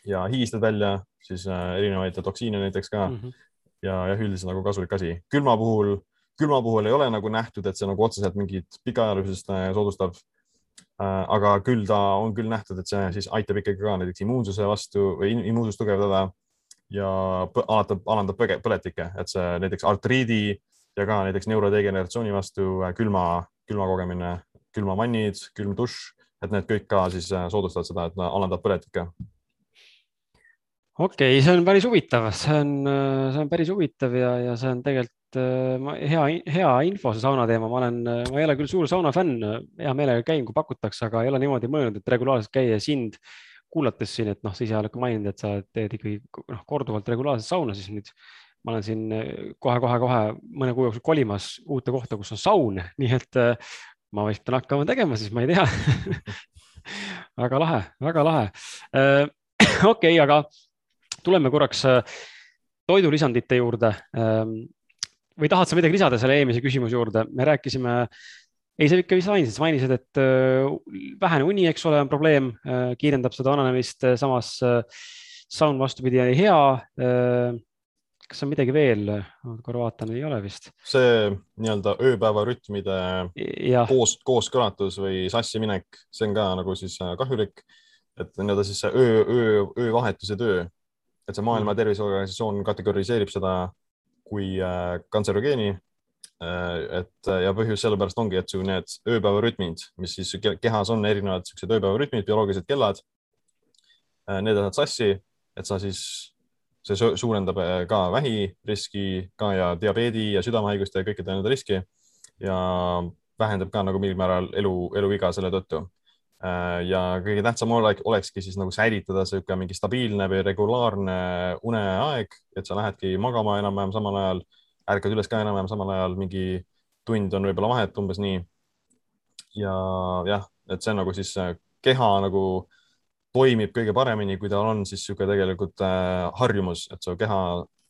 ja higistad välja siis erinevaid toksiine näiteks ka mm. -hmm ja jah, üldiselt nagu kasulik asi. külma puhul, külma puhul ei ole nagu nähtud, et see nagu otseselt mingit pikaajalisust äh, soodustab. Äh, aga küll ta on küll nähtud, et see siis aitab ikkagi ka näiteks immuunsuse vastu või immuunsust tugevdada ja alatab, alandab põletikke, et see näiteks artriidi ja ka näiteks neurodegeneratsiooni vastu äh, külma, külma kogemine, külmavannid, külm dušš, et need kõik ka siis soodustavad seda, et alandab põletikke okei okay,, see on päris huvitav, see on, see on päris huvitav ja, ja see on tegelikult äh, hea, hea info, see sauna teema, ma olen, ma ei ole küll suur sauna fänn, hea meelega käin, kui pakutakse, aga ei ole niimoodi mõelnud, et regulaarselt käia sind kuulates siin, et noh, sa ise oled ka maininud, et sa teed ikkagi noh, korduvalt regulaarselt sauna, siis nüüd ma olen siin kohe-kohe-kohe mõne kuu jooksul kolimas uute kohta, kus on saun, nii et äh, ma vist pean hakkama tegema, siis ma ei tea väga lahe, väga lahe. Äh, okei, aga tuleme korraks äh, toidulisandite juurde. Ähm, või tahad sa midagi lisada selle eelmise küsimuse juurde, me rääkisime, ei, sa ikka vist mainisid, sa mainisid, et äh, vähene uni, eks ole, on probleem, äh, kiirendab seda vananemist, samas saun vastupidi oli hea kas on midagi veel, korra vaatan, ei ole vist. see nii-öelda ööpäevarütmide koos, kooskõlatus või sassi minek, see on ka nagu siis kahjulik, et nii-öelda siis see öö, öö, öövahetus ja töö et see Maailma mm. Terviseorganisatsioon kategoriseerib seda kui äh, kantserogeeni. et ja põhjus sellepärast ongi, et need ööpäevarütmid, mis siis kehas on erinevad siuksed ööpäevarütmid, bioloogilised kellad. Need lähevad sassi, et sa siis, see suurendab ka vähiriski ka ja diabeedi ja südamehaiguste ja kõikide nende riski ja vähendab ka nagu mingil määral elu, eluiga selle tõttu Äh, ja kõige tähtsam olek, olekski siis nagu säilitada niisugune mingi stabiilne või regulaarne uneaeg, et sa lähedki magama enam-vähem samal ajal, ärkad üles ka enam-vähem samal ajal, mingi tund on võib-olla vahet, umbes nii. ja jah, et see on nagu siis keha nagu toimib kõige paremini, kui tal on siis niisugune tegelikult äh, harjumus, et su keha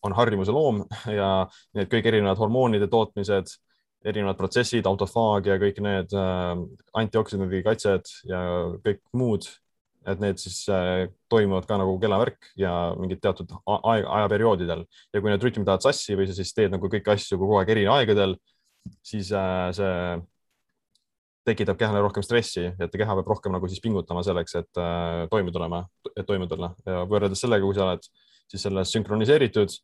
on harjumuse loom ja need kõik erinevad hormoonide tootmised erinevad protsessid, autofaagia, kõik need äh, antioksüdandi kaitsed ja kõik muud, et need siis äh, toimuvad ka nagu kellavärk ja mingid teatud aeg, ajaperioodidel. Ja kui need rütmid lähevad sassi või sa siis teed nagu kõiki asju kogu aeg eri aegadel, siis see tekitab kehale rohkem stressi, et keha peab rohkem nagu siis pingutama selleks, et äh, toime tulema, et toime tulla. Ja võrreldes sellega, kui sa oled siis selles sünkroniseeritud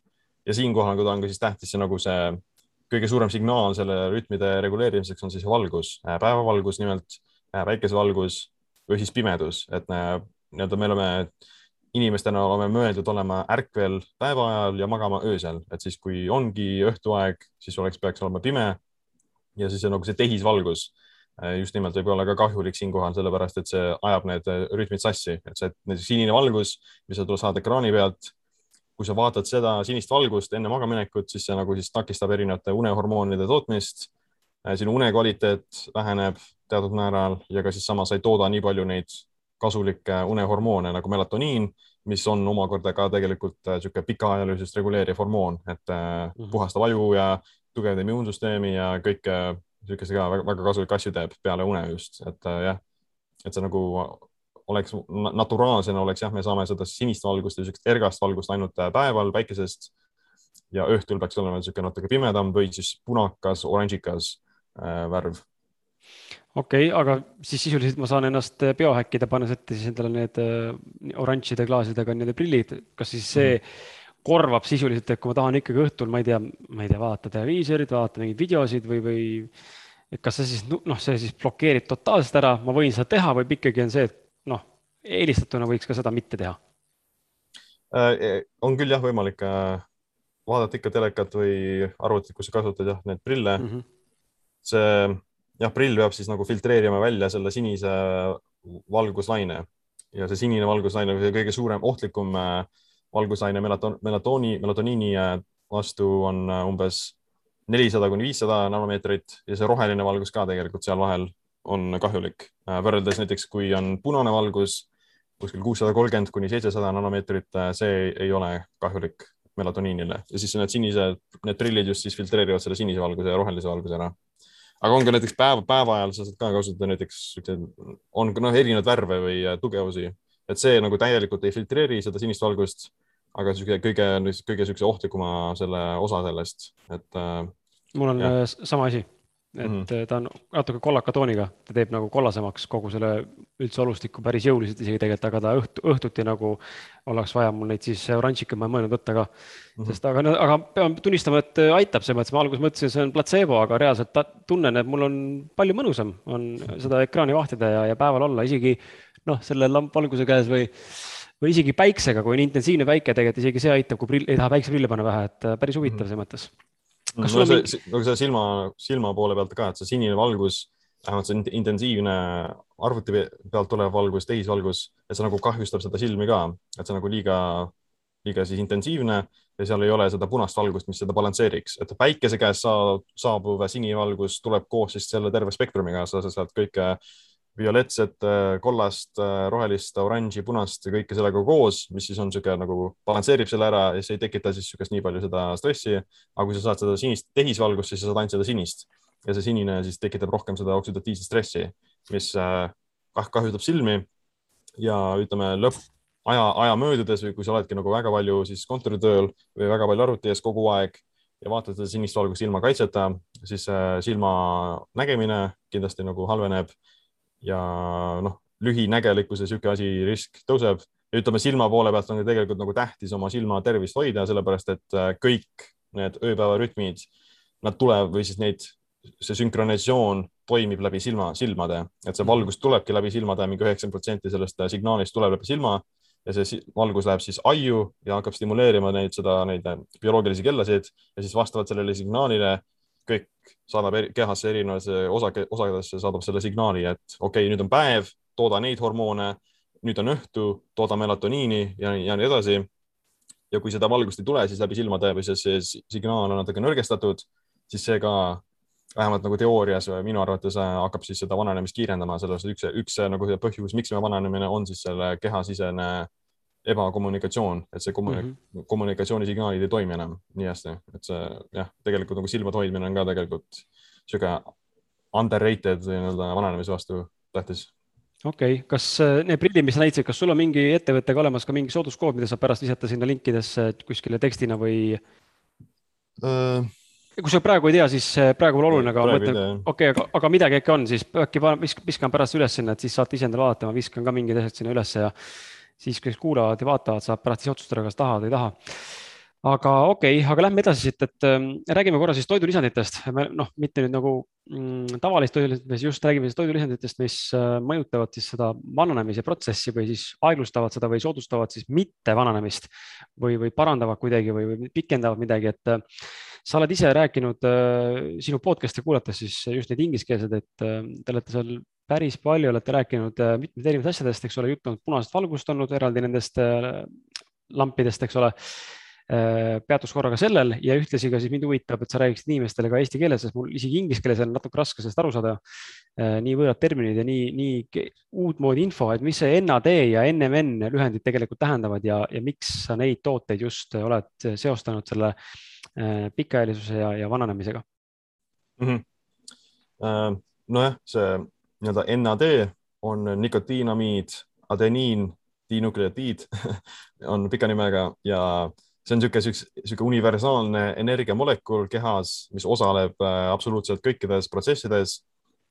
ja siinkohal, kui ta on ka siis tähtis see nagu see kõige suurem signaal selle rütmide reguleerimiseks on siis valgus, äh, päevavalgus nimelt, äh, päikesevalgus või siis pimedus, et äh, nii-öelda me oleme inimestena oleme mõeldud olema ärkvel päeva ajal ja magama öösel, et siis, kui ongi õhtuaeg, siis oleks, peaks olema pime. ja siis on nagu see tehisvalgus just nimelt võib olla ka kahjulik siinkohal, sellepärast et see ajab need rütmid sassi, et see näiteks sinine valgus, mis sa saad ekraani pealt, kui sa vaatad seda sinist valgust enne magamaminekut, siis see nagu siis takistab erinevate unehormoonide tootmist. Äh, sinu une kvaliteet väheneb teatud määral ja ka siis samas ei tooda nii palju neid kasulikke unehormoone nagu melatoniin, mis on omakorda ka tegelikult niisugune äh, pikaajalisust reguleeriv hormoon, et mm -hmm. puhastab aju ja tugevdab immuunsüsteemi ja kõike niisuguse ka väga, väga kasulikke asju teeb peale une just, et jah, et see nagu oleks naturaalsena oleks jah, me saame seda sinist valgust ja niisugust ergast valgust ainult äh, päeval päikesest ja õhtul peaks olema niisugune natuke pimedam või siis punakas, oranžikas äh, värv. okei okay,, aga siis sisuliselt ma saan ennast äh, biohäkkida, pannes ette siis endale need äh, oranžide klaasidega need prillid, kas siis see mm -hmm korvab sisuliselt, et kui ma tahan ikkagi õhtul, ma ei tea, ma ei tea, vaadata televiisorit, vaadata mingeid videosid või, või et kas see siis noh, see siis blokeerib totaalselt ära, ma võin seda teha, või ikkagi on see, et noh, eelistatuna võiks ka seda mitte teha äh,. E, on küll jah, võimalik äh, vaadata ikka telekat või arvutit, kus sa kasutad jah, neid prille mm. -hmm. see jah, prill peab siis nagu filtreerima välja selle sinise valguslaine ja see sinine valguslaine või kõige suurem ohtlikum äh, valguslaine melaton, melatooni, melatoniini äh, vastu on äh, umbes nelisada kuni viissada nanomeetrit ja see roheline valgus ka tegelikult seal vahel on kahjulik. Äh, võrreldes näiteks, kui on punane valgus kuskil kuussada kolmkümmend kuni seitsesada nanomeetrit, see ei ole kahjulik melatoniinile ja siis need sinised, need prillid just siis filtreerivad selle sinise valguse ja rohelise valguse ära. aga on ka näiteks päeva, päeva ajal sa saad ka kasutada näiteks on noh, erinevaid värve või tugevusi, et see nagu täielikult ei filtreeri seda sinist valgust, aga sihuke kõige, kõige siukse ohtlikuma selle osa sellest, et. mul on jah. sama asi et mm -hmm. ta on natuke kollaka tooniga, ta teeb nagu kollasemaks kogu selle üldse olustiku päris jõuliselt isegi tegelikult, aga ta õhtu, õhtuti nagu oleks vaja mul neid siis oranžike, ma ei mõelnud võtta ka mm. -hmm. sest aga, aga pean tunnistama, et aitab selles mõttes, ma alguses mõtlesin, see on platseebo, aga reaalselt tunnen, et mul on palju mõnusam on seda ekraani vahtida ja, ja päeval olla isegi noh, selle lampvalguse käes või või isegi päiksega, kui on intensiivne päike, tegelikult isegi see aitab, kui prill, ei taha päikseprille panna pähe, et päris huvitav mm -hmm. selles mõttes kas no, see, mingi... nagu see silma, silma poole pealt ka, et see sinine valgus, vähemalt see intensiivne arvuti pealt tulev valgus, tehisvalgus, et see nagu kahjustab seda silmi ka, et see nagu liiga, liiga siis intensiivne ja seal ei ole seda punast valgust, mis seda balansseeriks, et päikese käest saa, saabuv sinivalgus tuleb koos siis selle terve spektrumiga, sa saad kõike violettset, kollast, rohelist, oranži, punast ja kõike sellega koos, mis siis on niisugune nagu balansseerib selle ära ja see ei tekita siis niisugust nii palju seda stressi. aga kui sa saad seda sinist tehisvalgust, siis sa saad ainult seda sinist. Ja see sinine siis tekitab rohkem seda oksüdatiivset stressi, mis äh, kahjustab silmi. Ja ütleme lõpp aja, aja möödudes või kui sa oledki nagu väga palju siis kontoritööl või väga palju arvuti ees kogu aeg ja vaatad seda sinist valgust ilma kaitseta, siis äh, silma nägemine kindlasti nagu halveneb ja noh, lühinägelikkuse niisugune asi, risk tõuseb. Ja ütleme silma poole pealt on tegelikult nagu tähtis oma silma tervist hoida, sellepärast et äh, kõik need ööpäevarütmid, nad tulevad või siis neid, see sünkronisatsioon toimib läbi silma, silmade, et see valgus tulebki läbi silmade mingi üheksakümmend protsenti sellest signaalist tuleb läbi silma. Ja see valgus läheb siis aiu ja hakkab stimuleerima neid, seda, neid bioloogilisi kellasid. Ja siis vastavalt sellele signaalile kõik saadab eri, kehasse erinevasse osake, osadesse saadab selle signaali, et okei okay,, nüüd on päev, tooda neid hormoone, nüüd on õhtu, tooda melatoniini ja, ja nii edasi. ja kui seda valgust ei tule, siis läbi silmade või see, see signaal on natuke nõrgestatud, siis see ka vähemalt nagu teoorias minu arvates äh, hakkab siis seda vananemist kiirendama, sellepärast üks, üks nagu põhjus, miks me vananeme, on siis selle kehasisene ebakommunikatsioon, et see kommunik mm -hmm. kommunikatsioonisignaalid ei toimi enam nii hästi, et see jah, tegelikult nagu silmade hoidmine on ka tegelikult sihuke underrated nii-öelda vananemise vastu tähtis. okei okay., kas äh, need prillid, mis sa näitasid, kas sul on mingi ettevõttega olemas ka mingi sooduskood, mida saab pärast visata sinna linkidesse kuskile tekstina või uh...? kui sa praegu ei tea, siis äh, praegu pole oluline, aga mõtlen, okei okay,, aga, aga midagi äkki on, siis äkki viskan pärast üles sinna, et siis saate ise endale vaadata, ma viskan ka mingid asjad sinna ülesse ja siis, kes kuulavad ja vaatavad, saab pärast ise otsustada, kas tahavad või ei taha. aga okei okay,, aga lähme edasi siit, et äh, räägime korra siis toidulisanditest, noh, mitte nüüd nagu mm, tavalist toidulisanditest, just räägime siis toidulisanditest, mis äh, mõjutavad siis seda vananemise protsessi või siis aeglustavad seda või soodustavad siis mitte vananemist või, või parandavad kuidagi või, või pikendavad midagi, et äh, sa oled ise rääkinud äh, sinu podcast'e kuulates siis just neid ingliskeelseid, et äh, te olete seal päris palju olete rääkinud äh, mitmed erinevad asjadest, eks ole, jutt on punasest valgust olnud eraldi nendest äh, lampidest, eks ole äh, peatus korraga sellel ja ühtlasi ka siis mind huvitab, et sa räägiksid inimestele ka eesti keeles, sest mul isegi inglise keeles on natuke raske sellest aru saada. nii võõrad terminid ja nii, nii uutmoodi info, et mis see NAD ja NMN lühendid tegelikult tähendavad ja, ja miks sa neid tooteid just oled seostanud selle pikaealisuse ja, ja vananemisega mm? -hmm. nojah, see nii-öelda NAD on nikotiinamiid, adeniin, dinukleotiid on pika nimega ja see on niisugune, niisugune universaalne energiamolekul kehas, mis osaleb äh, absoluutselt kõikides protsessides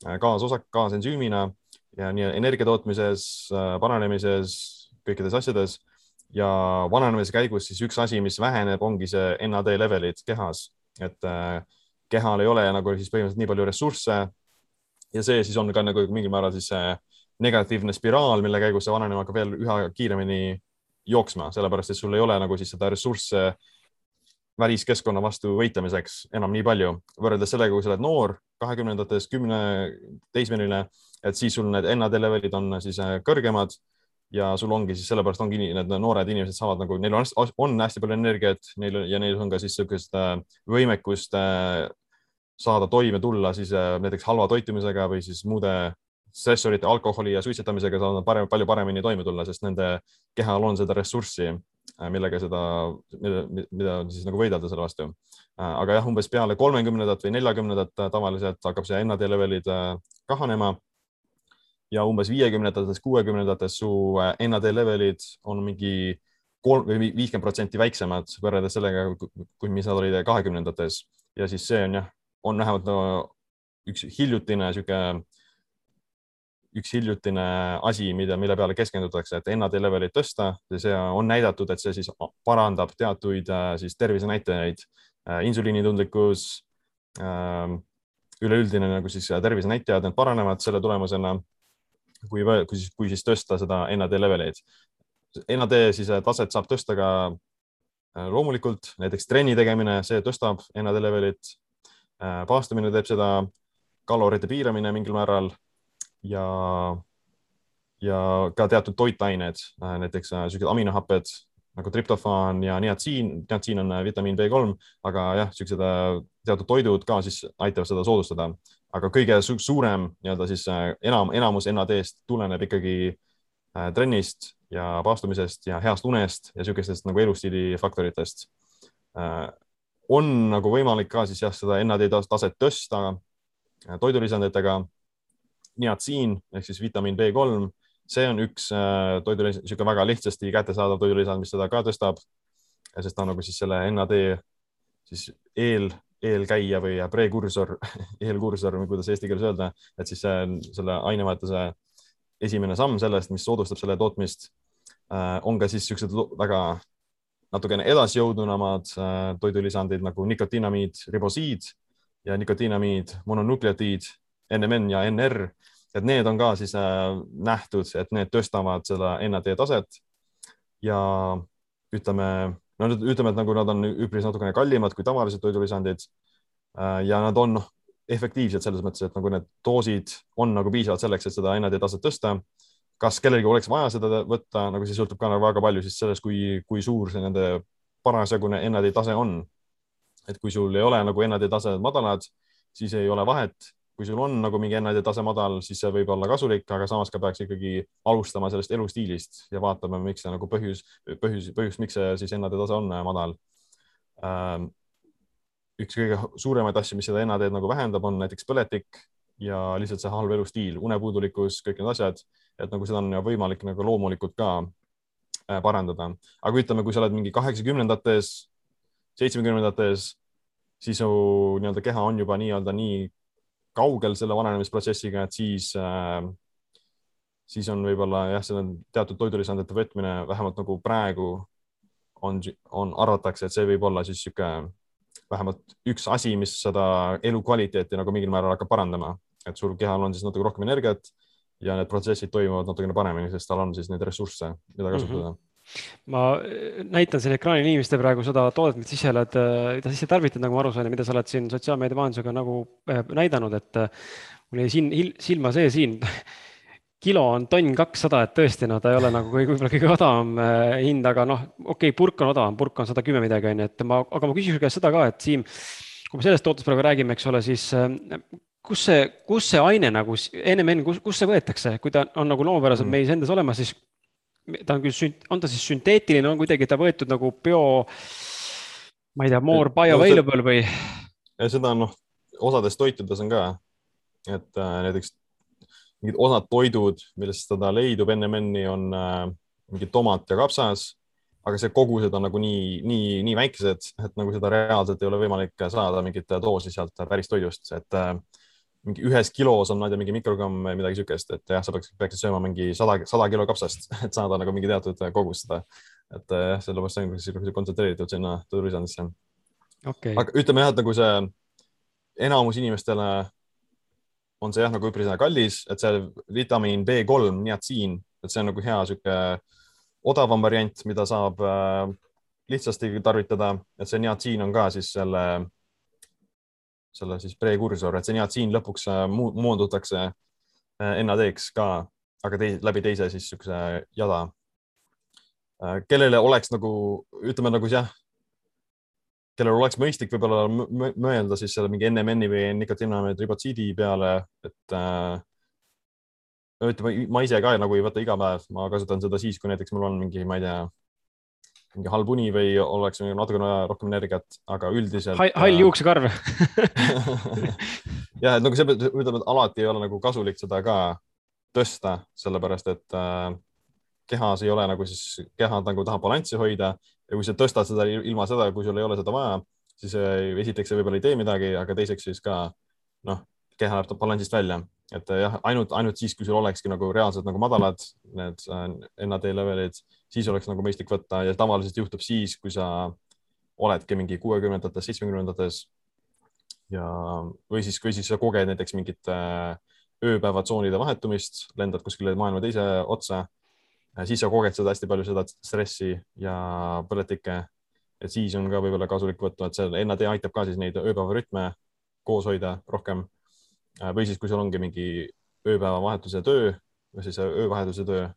äh, kaasosa, kaasensüümina ja nii energia tootmises, äh, vananemises, kõikides asjades. Ja vananemise käigus siis üks asi, mis väheneb, ongi see NAD levelid kehas, et kehal ei ole nagu siis põhimõtteliselt nii palju ressursse ja see siis on ka nagu mingil määral siis see negatiivne spiraal, mille käigus see vananemine hakkab veel üha kiiremini jooksma, sellepärast et sul ei ole nagu siis seda ressursse väliskeskkonna vastu võitlemiseks enam nii palju, võrreldes sellega, kui sa oled noor, kahekümnendates, kümne, teismeline, et siis sul need NAD levelid on siis äh, kõrgemad ja sul ongi siis sellepärast ongi need noored inimesed saavad nagu, neil on, on hästi palju energiat, neil ja neil on ka siis niisugust äh, võimekust äh, saada toime tulla siis äh, näiteks halva toitumisega või siis muude stressorite, alkoholi ja suitsetamisega saavad nad parem, palju paremini toime tulla, sest nende kehal on seda ressurssi, äh, millega seda, mida siis nagu võidelda selle vastu. Äh, aga jah, umbes peale kolmekümnendat või neljakümnendat tavaliselt hakkab see NAD levelid kahanema. ja umbes viiekümnendates, kuuekümnendates su NAD levelid on mingi kolm või viiskümmend protsenti väiksemad võrreldes sellega, kui, mis nad olid kahekümnendates ja siis see on jah, on vähemalt no, üks hiljutine sihuke, üks hiljutine asi, mida, mille peale keskendutakse, et NAD levelit tõsta ja see on näidatud, et see siis parandab teatuid äh, siis tervisenäitajaid, äh, insuliinitundlikkus, ähm, üleüldine nagu siis tervisenäitajad, need paranevad selle tulemusena, kui, kui siis, kui siis tõsta seda NAD levelit. NAD siis äh, taset saab tõsta ka loomulikult, näiteks trenni tegemine, see tõstab NAD levelit Äh, paastumine teeb seda, kalorite piiramine mingil määral ja, ja ka teatud toitained, äh, näiteks niisugused äh, aminohapped nagu triptofaan ja niatsiin, niatsiin on vitamiin B3, aga jah, niisugused teatud toidud ka siis aitavad seda soodustada, aga kõige su suurem nii-öelda siis enam, enamus NAD-st tuleneb ikkagi trennist ja paastumisest ja heast unest ja niisugustest nagu elustiilifaktoritest on nagu võimalik ka siis jah, seda NAD taset tõsta toidulisanditega. niatsiin ehk siis vitamiin B3, see on üks äh, toidulisand, niisugune väga lihtsasti kättesaadav toidulisand, mis seda ka tõstab. sest ta on nagu siis selle NAD siis eel, eelkäija või prekursor eelkursor või kuidas eesti keeles öelda, et siis selle ainevahetuse esimene samm sellest, mis soodustab selle tootmist, äh, on ka siis niisugused väga natukene edasijõudnumad toidulisandid nagu nikotiinamiid, ribosiid ja nikotiinamiid, mononukleotiid, NMN ja NR, et need on ka siis nähtud, et need tõstavad seda NAD taset ja ütleme, no ütleme, et nagu nad on üpris natukene kallimad kui tavalised toidulisandid ja nad on efektiivsed selles mõttes, et nagu need doosid on nagu piisavad selleks, et seda NAD taset tõsta. Kas kellelgi oleks vaja seda võtta, nagu see sõltub ka nagu väga palju siis sellest, kui, kui suur see nende parasjagune NAD tase on. et kui sul ei ole nagu NAD tasemed madalad, siis ei ole vahet. kui sul on nagu mingi NAD tase madal, siis see võib olla kasulik, aga samas ka peaks ikkagi alustama sellest elustiilist ja vaatama, miks see nagu põhjus, põhjus, põhjus, miks see siis NAD tase on madal üks kõige suuremaid asju, mis seda NAD-d nagu vähendab, on näiteks põletik ja lihtsalt see halb elustiil, unepuudulikkus, kõik need asjad, et nagu seda on võimalik nagu loomulikult ka äh, parandada. aga ütleme, kui sa oled mingi kaheksakümnendates, seitsmekümnendates, siis su nii-öelda keha on juba nii-öelda nii kaugel selle vananemisprotsessiga, et siis äh, siis on võib-olla jah, selle teatud toidulisandite võtmine vähemalt nagu praegu on, on, arvatakse, et see võib olla siis niisugune vähemalt üks asi, mis seda elukvaliteeti nagu mingil määral hakkab parandama, et sul kehal on siis natuke rohkem energiat ja need protsessid toimuvad natukene paremini, sest tal on siis neid ressursse, mida kasutada mm. -hmm ma äh, näitan siin ekraanil inimestele praegu seda toodet, mida sa ise oled, äh, mida sa ise tarvitad, nagu ma aru sain ja mida sa oled siin sotsiaalmeedia vahendusega nagu äh, näidanud, et mul jäi siin silma see siin kilo on tonn kakssada, et tõesti, no ta ei ole nagu kõige, võib-olla kõige odavam hind, aga noh, okei okay,, purk on odavam, purk on sada kümme midagi, on ju, et ma, aga ma küsin su käest seda ka, et Siim, kui me sellest tootest praegu räägime, eks ole, siis kus see, kus see aine nagu NMN, kus, kus see võetakse, kui ta on nagu loomupäraselt mm. meis endas olemas, siis ta on küll, on ta siis sünteetiline, on kuidagi ta võetud nagu bio, ma ei tea, more bioavailable või? seda on noh, osades toitudes on ka, et äh, näiteks mingid osad toidud, millest seda leidub NMN-i on äh, mingi tomat ja kapsas, aga see kogused on nagu nii, nii, nii väikesed, et nagu seda reaalselt ei ole võimalik saada mingit doosi sealt päris toidust, et äh, mingi ühes kilos on, ma ei tea, mingi mikrogramm midagi niisugust, et jah, sa peaks, peaksid sööma mingi sada, sada kilo kapsast, et saada nagu mingi teatud kogus seda. et äh, jah, sellepärast see on niisugune kontsentreeritud sinna toidulisandisse okay.. aga ütleme jah, et nagu see enamus inimestele on see jah, nagu üpris kallis, et see vitamiin B3, niatsiin, et see on nagu hea sihuke odavam variant, mida saab äh, lihtsasti tarvitada, et see niatsiin on ka siis selle, selle siis prekursor, et see niatsiin lõpuks äh, moondutakse äh, NAD-ks ka, aga tei, läbi teise siis niisuguse jada äh,. kellele oleks nagu, ütleme nagu jah, kellel oleks mõistlik võib-olla mõelda siis selle mingi NMN-i või nikotiinamide ribotsiidi peale, et äh, ütleme, ma ise ka nagu ei võta iga päev, ma kasutan seda siis, kui näiteks mul on mingi, ma ei tea, mingi halb uni või oleks natukene rohkem energiat, aga üldiselt. hall äh, juuksekarv jah, et nagu see, ütleme, et alati ei ole nagu kasulik seda ka tõsta, sellepärast et äh, kehas ei ole nagu siis, keha nagu tahab balanssi hoida ja kui sa tõstad seda ilma seda, kui sul ei ole seda vaja, siis äh, esiteks see võib-olla ei tee midagi, aga teiseks siis ka noh, keha läheb balansist välja, et äh, jah, ainult, ainult siis, kui sul olekski nagu reaalselt nagu madalad need äh, NAD levelid, siis oleks nagu mõistlik võtta ja tavaliselt juhtub siis, kui sa oledki mingi kuuekümnendates, seitsmekümnendates ja, või siis, või siis sa koged näiteks mingit ööpäevatsoonide vahetumist, lendad kuskile maailma teise otsa siis sa koged seda hästi palju, seda stressi ja põletikke. et siis on ka võib-olla kasulik võtta, et see NAD aitab ka siis neid ööpäevarütme koos hoida rohkem. või siis, kui sul ongi mingi ööpäevavahetuse töö või siis öövahetuse töö,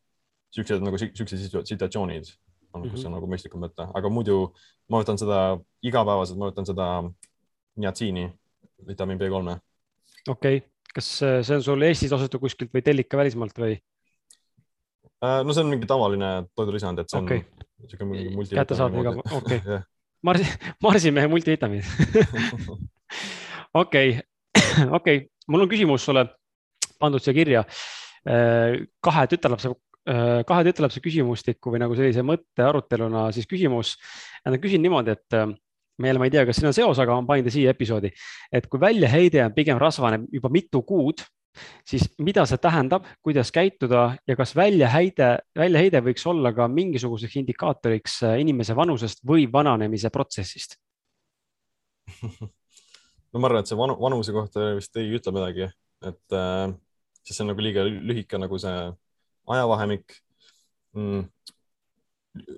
siuksed nagu siuksed situatsioonid on mm, -hmm. kus on nagu mõistlikum võtta, aga muidu ma võtan seda igapäevaselt, ma võtan seda niatsiini, vitamiin B3-e. okei okay., kas see on sul Eestis ostetud kuskilt või tellid ka välismaalt või? Äh, no see on mingi tavaline toidulisand, et see on okay. niisugune mingi multivitamiin. kättesaadav iga, okei okay. Marsi, Marsimehe multivitamiin. okei, okei, mul on küsimus sulle pandud siia kirja. Äh, kahe tütarlapse, äh, kahe tütarlapse küsimustikku või nagu sellise mõttearuteluna siis küsimus. küsin niimoodi, et meile, ma ei tea, kas siin on seos, aga ma panin ta siia episoodi, et kui väljaheide on pigem rasvaneb juba mitu kuud siis mida see tähendab, kuidas käituda ja kas väljaheide, väljaheide võiks olla ka mingisuguseks indikaatoriks äh, inimese vanusest või vananemise protsessist? no ma arvan, et see vanu, vanuse kohta vist ei ütle midagi, et äh, siis see on nagu liiga lühike nagu see ajavahemik. Mm..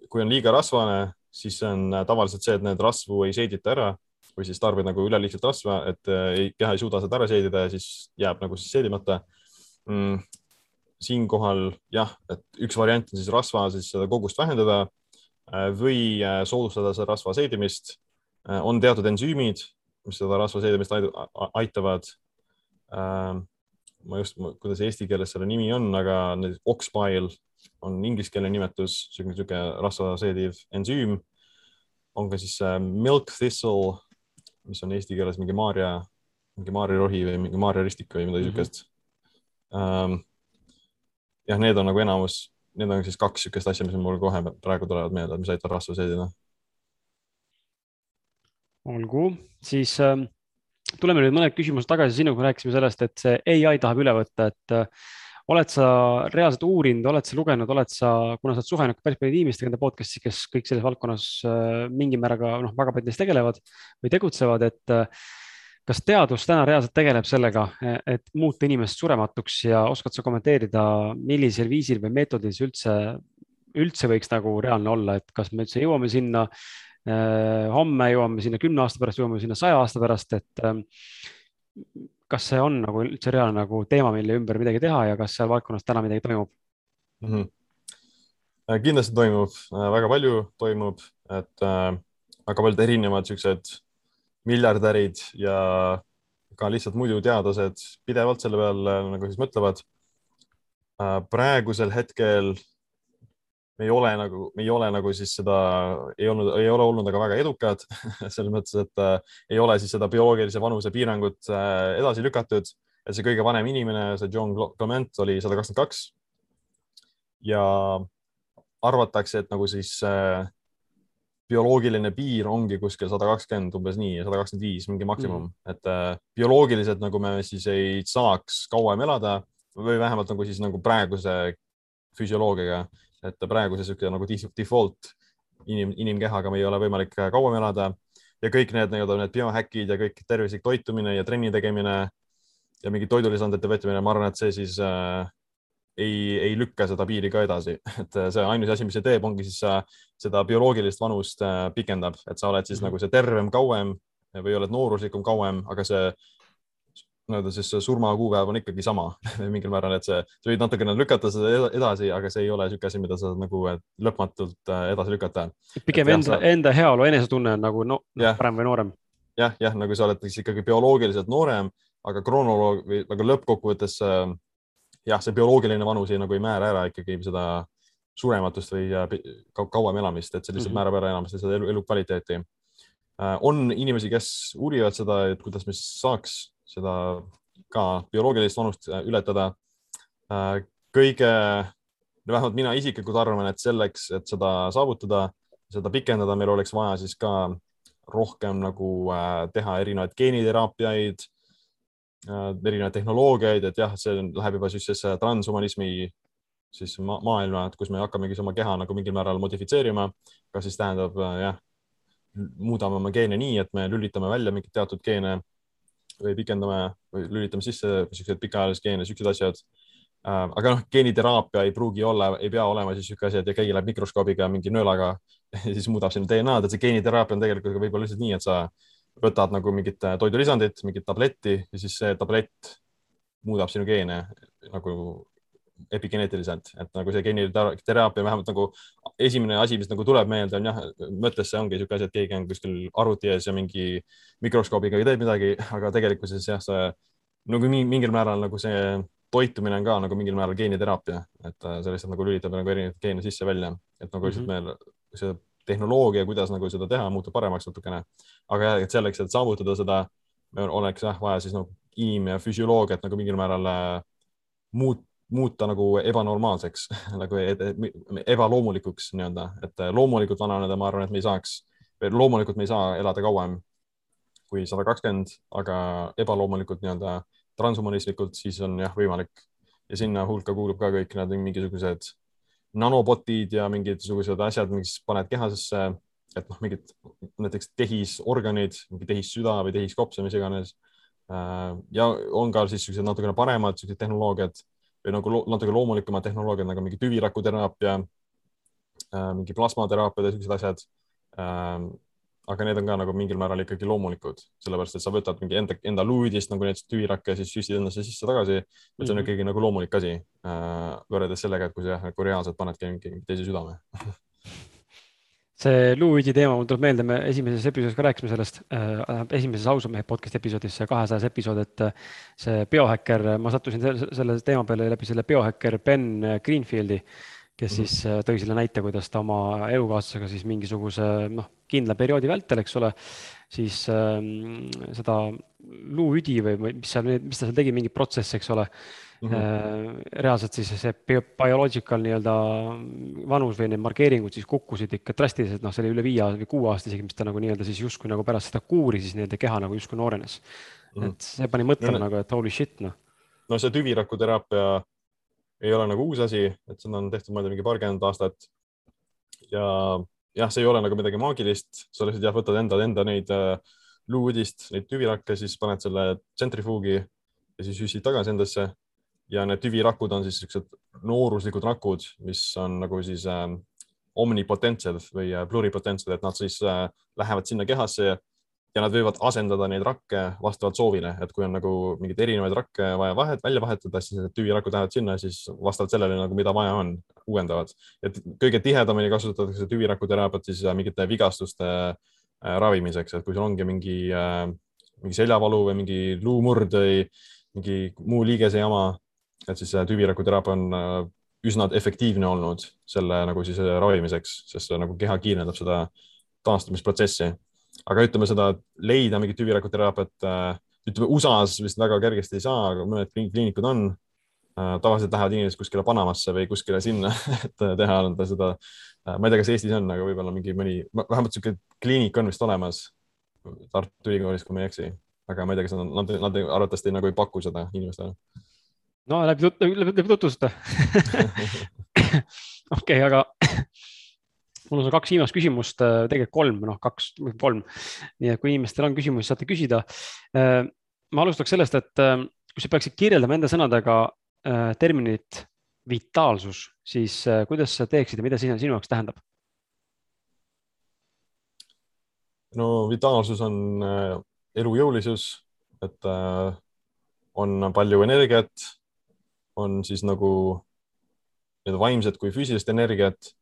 kui on liiga rasvane, siis on äh, tavaliselt see, et need rasvu ei seedita ära või siis tarbid nagu üleliigselt rasva, et äh, keha ei suuda seda ära seedida ja siis jääb nagu siis seedimata. Mm.. siinkohal jah, et üks variant on siis rasva, siis seda kogust vähendada äh, või soodustada seda rasva seedimist. on teatud ensüümid, mis seda rasva seedimist aitavad ma just, kuidas eesti keeles selle nimi on, aga oxbile on ingliskeelne nimetus, niisugune rasva seediv ensüüm. on ka siis äh, milk thistle, mis on eesti keeles mingi maarja, mingi maarjarohi või mingi maarjaristik või midagi niisugust mm -hmm. um,. jah, need on nagu enamus, need on siis kaks niisugust asja, mis mul kohe praegu tulevad meelde, mis aitavad rasva seedida. olgu, siis ähm tuleme nüüd mõned küsimused tagasi sinna, kui me rääkisime sellest, et see ai tahab üle võtta, et äh, oled sa reaalselt uurinud, oled sa lugenud, oled sa, kuna sa oled suhelnud päris palju inimestega enda podcast'is, kes kõik selles valdkonnas äh, mingi määraga, noh, väga paljud neist tegelevad või tegutsevad, et äh, kas teadus täna reaalselt tegeleb sellega, et muuta inimest surematuks ja oskad sa kommenteerida, millisel viisil või meetodil see üldse, üldse võiks nagu reaalne olla, et kas me üldse jõuame sinna homme jõuame sinna kümne aasta pärast, jõuame sinna saja aasta pärast, et ähm, kas see on nagu üldse reaalne nagu teema, mille ümber midagi teha ja kas seal valdkonnas täna midagi toimub mm? -hmm. kindlasti toimub, äh, väga palju toimub, et äh, väga paljud erinevad siuksed miljardärid ja ka lihtsalt muidu teadlased pidevalt selle peal nagu siis mõtlevad. praegusel hetkel me ei ole nagu, me ei ole nagu siis seda, ei olnud, ei ole olnud aga väga edukad selles mõttes, et äh, ei ole siis seda bioloogilise vanuse piirangut äh, edasi lükatud. et see kõige vanem inimene, see John Clement oli sada kakskümmend kaks. ja arvatakse, et nagu siis äh, bioloogiline piir ongi kuskil sada kakskümmend, umbes nii, sada kakskümmend viis, mingi maksimum mm., et äh, bioloogiliselt nagu me siis ei saaks kauem elada või vähemalt nagu siis nagu praeguse füsioloogiaga et praegu see niisugune nagu default inim, inimkehaga meil ei ole võimalik äh, kauem elada. Ja kõik need nii-öelda need biohäkid ja kõik tervislik toitumine ja trenni tegemine ja mingid toidulisandite võtmine, ma arvan, et see siis äh, ei, ei lükka seda piiri ka edasi, et äh, see ainus asi, mis see teeb, ongi siis äh, seda bioloogilist vanust äh, pikendab, et sa oled siis mm -hmm. nagu see tervem kauem või oled nooruslikum kauem, aga see nii-öelda siis see surmakuupäev on ikkagi sama mingil määral, et see, sa võid natukene lükata seda edasi, aga see ei ole niisugune asi, mida sa nagu lõpmatult äh, edasi lükkata. pigem et, enda sa..., enda heaolu, enesetunne on nagu no, ja. parem või noorem. jah, jah, nagu sa oled siis ikkagi bioloogiliselt noorem, aga kronoloog või nagu lõppkokkuvõttes äh, jah, see bioloogiline vanus ei nagu ei määra ära ikkagi seda surematust või äh, kauem elamist, et see lihtsalt mm -hmm. määrab ära enamasti seda elu, elukvaliteeti. on inimesi, kes uurivad seda, et kuidas me saaks seda ka bioloogilist vanust äh, ületada. Äh, kõige, vähemalt mina isiklikult arvan, et selleks, et seda saavutada, seda pikendada, meil oleks vaja siis ka rohkem nagu äh, teha erinevaid geeniteraapiaid, erinevaid tehnoloogiaid, et jah, see läheb juba sellisesse transhumanismi siis ma maailma, et kus me hakkamegi oma keha nagu mingil määral modifitseerima, kas siis tähendab jah, muudame oma geene nii, et me lülitame välja mingeid teatud geene või pikendame või lülitame sisse siukseid pikaajalised geene, siuksed asjad. Äh, aga noh, geeniteraapia ei pruugi olla, ei pea olema siis sihuke asi, et keegi läheb mikroskoobiga mingi nõelaga ja siis muudab sinna DNA-d, et see geeniteraapia on tegelikult võib-olla lihtsalt nii, et sa võtad nagu mingit toidulisandit, mingit tabletti ja siis see tablett muudab sinu geene nagu epigeneetiliselt, et nagu see geeniteraapia vähemalt nagu esimene asi, mis nagu tuleb meelde, on jah, mõttesse ongi niisugune asi, et keegi on kuskil arvuti ees ja mingi mikroskoobiga teeb midagi, aga tegelikkuses jah, see nagu mingil määral nagu see toitumine on ka nagu mingil määral geeniteraapia, et äh, see lihtsalt nagu lülitab nagu erinevaid geene sisse-välja, et nagu lihtsalt mm -hmm. meil see tehnoloogia, kuidas nagu seda teha, muutub paremaks natukene. aga jah, et selleks, et saavutada seda, oleks jah vaja siis nagu inim- ja füsioloogiat nagu mingil määral äh, muut-, muuta nagu ebanormaalseks nagu ebaloomulikuks nii-öelda, et äh, loomulikult vananeda, ma arvan, et me ei saaks, loomulikult me ei saa elada kauem kui sada kakskümmend, aga ebaloomulikult nii-öelda transhumanistlikult, siis on jah võimalik ja sinna hulka kuulub ka kõik need mingisugused nanobotid ja mingisugused asjad, mis paned kehasesse, et noh, mingid näiteks tehisorganid, mingi tehissüda või tehiskops või mis iganes. Äh, ja on ka siis niisugused natukene paremad niisugused tehnoloogiad või nagu lo natuke loomulikumad tehnoloogiad nagu mingi tüvirakuteraapia, äh, mingi plasmateraapia ja niisugused asjad äh, aga need on ka nagu mingil määral ikkagi loomulikud, sellepärast et sa võtad mingi enda, enda luuidist nagu näiteks tüvirakke ja siis süstid endasse sisse tagasi. et see on mm -hmm. ikkagi nagu loomulik asi äh, võrreldes sellega, et kui sa jah, nagu reaalselt panedki mingi teise südame see luuüdi teema, mul tuleb meelde, me esimeses episoodis ka rääkisime sellest äh,, esimeses ausad mehed podcast'i episoodis, see kahesajas episood, et äh, see biohäkker, ma sattusin selle, selle teema peale läbi selle biohäkker Ben Greenfieldi kes mm -hmm. siis äh, tõi selle näite, kuidas ta oma elukaaslasega siis mingisuguse noh, kindla perioodi vältel, eks ole, siis ähm, seda luuüdi või, või mis seal, mis ta seal tegi, mingi protsess, eks ole mm. -hmm. reaalselt siis see biological nii-öelda vanus või need markeeringud siis kukkusid ikka drastiliselt, noh, see oli üle viie või kuue aasta isegi, mis ta nagu nii-öelda siis justkui nagu pärast seda kuuri siis nii-öelda keha nagu justkui noorenes mm. -hmm. et see pani mõtlema no, nagu, et holy shit, noh. no see tüvirakuteraapia ei ole nagu uus asi, et seda on tehtud, ma ei tea, mingi paarkümmend aastat. ja jah, see ei ole nagu midagi maagilist, sa lihtsalt jah, võtad enda, enda neid äh, luuudist, neid tüvirakke, siis paned selle tsentrifuugi ja siis süstid tagasi endasse. Ja need tüvirakud on siis siuksed nooruslikud rakud, mis on nagu siis äh, omnipotentsed või äh, pluripotentsed, et nad siis äh, lähevad sinna kehasse ja nad võivad asendada neid rakke vastavalt soovile, et kui on nagu mingeid erinevaid rakke vaja vahet, välja vahetada, siis need tüvirakud lähevad sinna, siis vastavalt sellele nagu, mida vaja on, uuendavad. et kõige tihedamini kasutatakse tüvirakuteraapiat siis äh, mingite vigastuste äh, ravimiseks, et kui sul ongi mingi äh,, mingi seljavalu või mingi luumurd või mingi muu liigese jama, et siis tüvirakuteraapia on äh, üsna efektiivne olnud selle nagu siis äh, ravimiseks, sest see nagu keha kiirendab seda taastumisprotsessi aga ütleme seda, leida mingit tüvirakuteraapiat, äh, ütleme USA-s vist väga kergesti ei saa, aga mõned kliinikud on. Äh, tavaliselt lähevad inimesed kuskile Panamasse või kuskile sinna, et teha anda seda. Äh, ma ei tea, kas Eestis on, aga võib-olla mingi mõni, vähemalt niisugune kliinik on vist olemas Tartu Ülikoolis, kui ma ei eksi, aga ma ei tea, kas nad, nad, nad arvatavasti nagu ei paku seda inimestele. No läbi, läbi, läbi tutvustada okei okay,, aga mul on kaks viimast küsimust, äh, tegelikult kolm, noh, kaks, kolm. nii et kui inimestel on küsimusi, saate küsida. Äh, ma alustaks sellest, et äh, kui sa peaksid kirjeldama enda sõnadega terminit vitaalsus, siis kuidas sa teeksid ja mida see sinu jaoks tähendab? no vitaalsus on elujõulisus, et on palju energiat, on siis nagu nii vaimset kui füüsilist energiat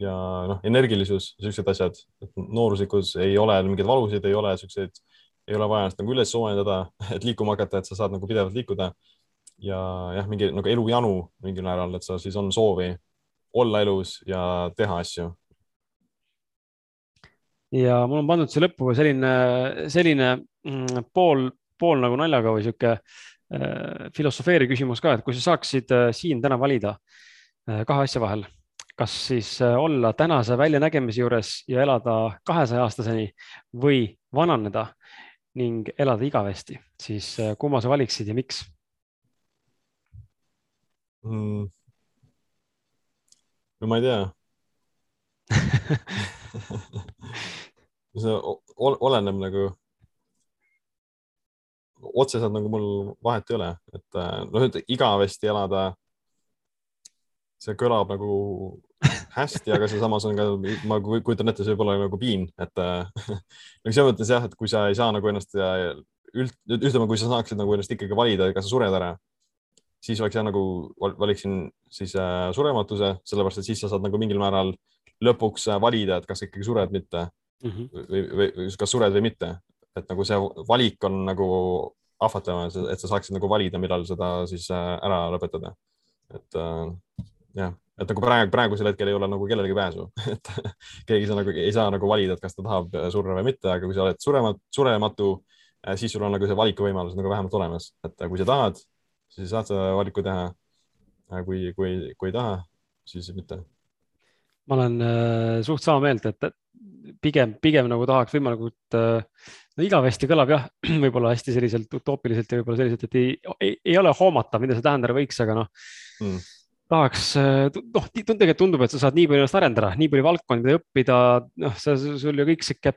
ja noh, energilisus, siuksed asjad, et nooruslikus ei ole mingeid valusid, ei ole siukseid, ei ole vaja ennast nagu üles soojendada, et liikuma hakata, et sa saad nagu pidevalt liikuda. ja jah, mingi nagu elujanu mingil määral, et sa siis on soovi olla elus ja teha asju. ja mul on pandud siia lõppu selline, selline mm, pool, pool nagu naljaga või sihuke äh, filosofeeriv küsimus ka, et kui sa saaksid äh, siin täna valida äh, kahe asja vahel kas siis olla tänase väljanägemise juures ja elada kahesaja aastaseni või vananeda ning elada igavesti, siis kumma sa valiksid ja miks mm.? no ma ei tea see oleneb nagu, otseselt nagu mul vahet ei ole, et äh, noh, et igavesti elada see kõlab nagu hästi, aga see samas on ka, ma kujutan ette, see võib olla nagu piin, et äh, nagu selles mõttes jah, et kui sa ei saa nagu ennast üld, ütleme, kui sa saaksid nagu ennast ikkagi valida, kas sa sured ära, siis oleks jah nagu valiksin siis äh, surematuse, sellepärast et siis sa saad nagu mingil määral lõpuks äh, valida, et kas ikkagi sured mitte mm -hmm. või, või kas sured või mitte, et nagu see valik on nagu ahvatlev, et sa saaksid nagu valida, millal seda siis äh, ära lõpetada. et äh, jah, et nagu praegu, praegusel hetkel ei ole nagu kellelegi pääsu et keegi sa nagu ei saa nagu valida, et kas ta tahab surra või mitte, aga kui sa oled suremat, surematu, äh, siis sul on nagu see valikuvõimalus nagu vähemalt olemas, et kui sa tahad, siis saad seda valiku teha. kui, kui, kui ei taha, siis mitte. ma olen äh, suht sama meelt, et pigem, pigem nagu tahaks võimalikult äh, no igavesti kõlab jah, võib-olla hästi selliselt utoopiliselt ja võib-olla selliselt, et ei, ei, ei ole hoomatav, mida see tähendada võiks, aga noh. Mm tahaks, noh, tegelikult tundub, et sa saad nii palju ennast arendada, nii palju valdkondi, õppida, noh, sa, sul ju kõik sihuke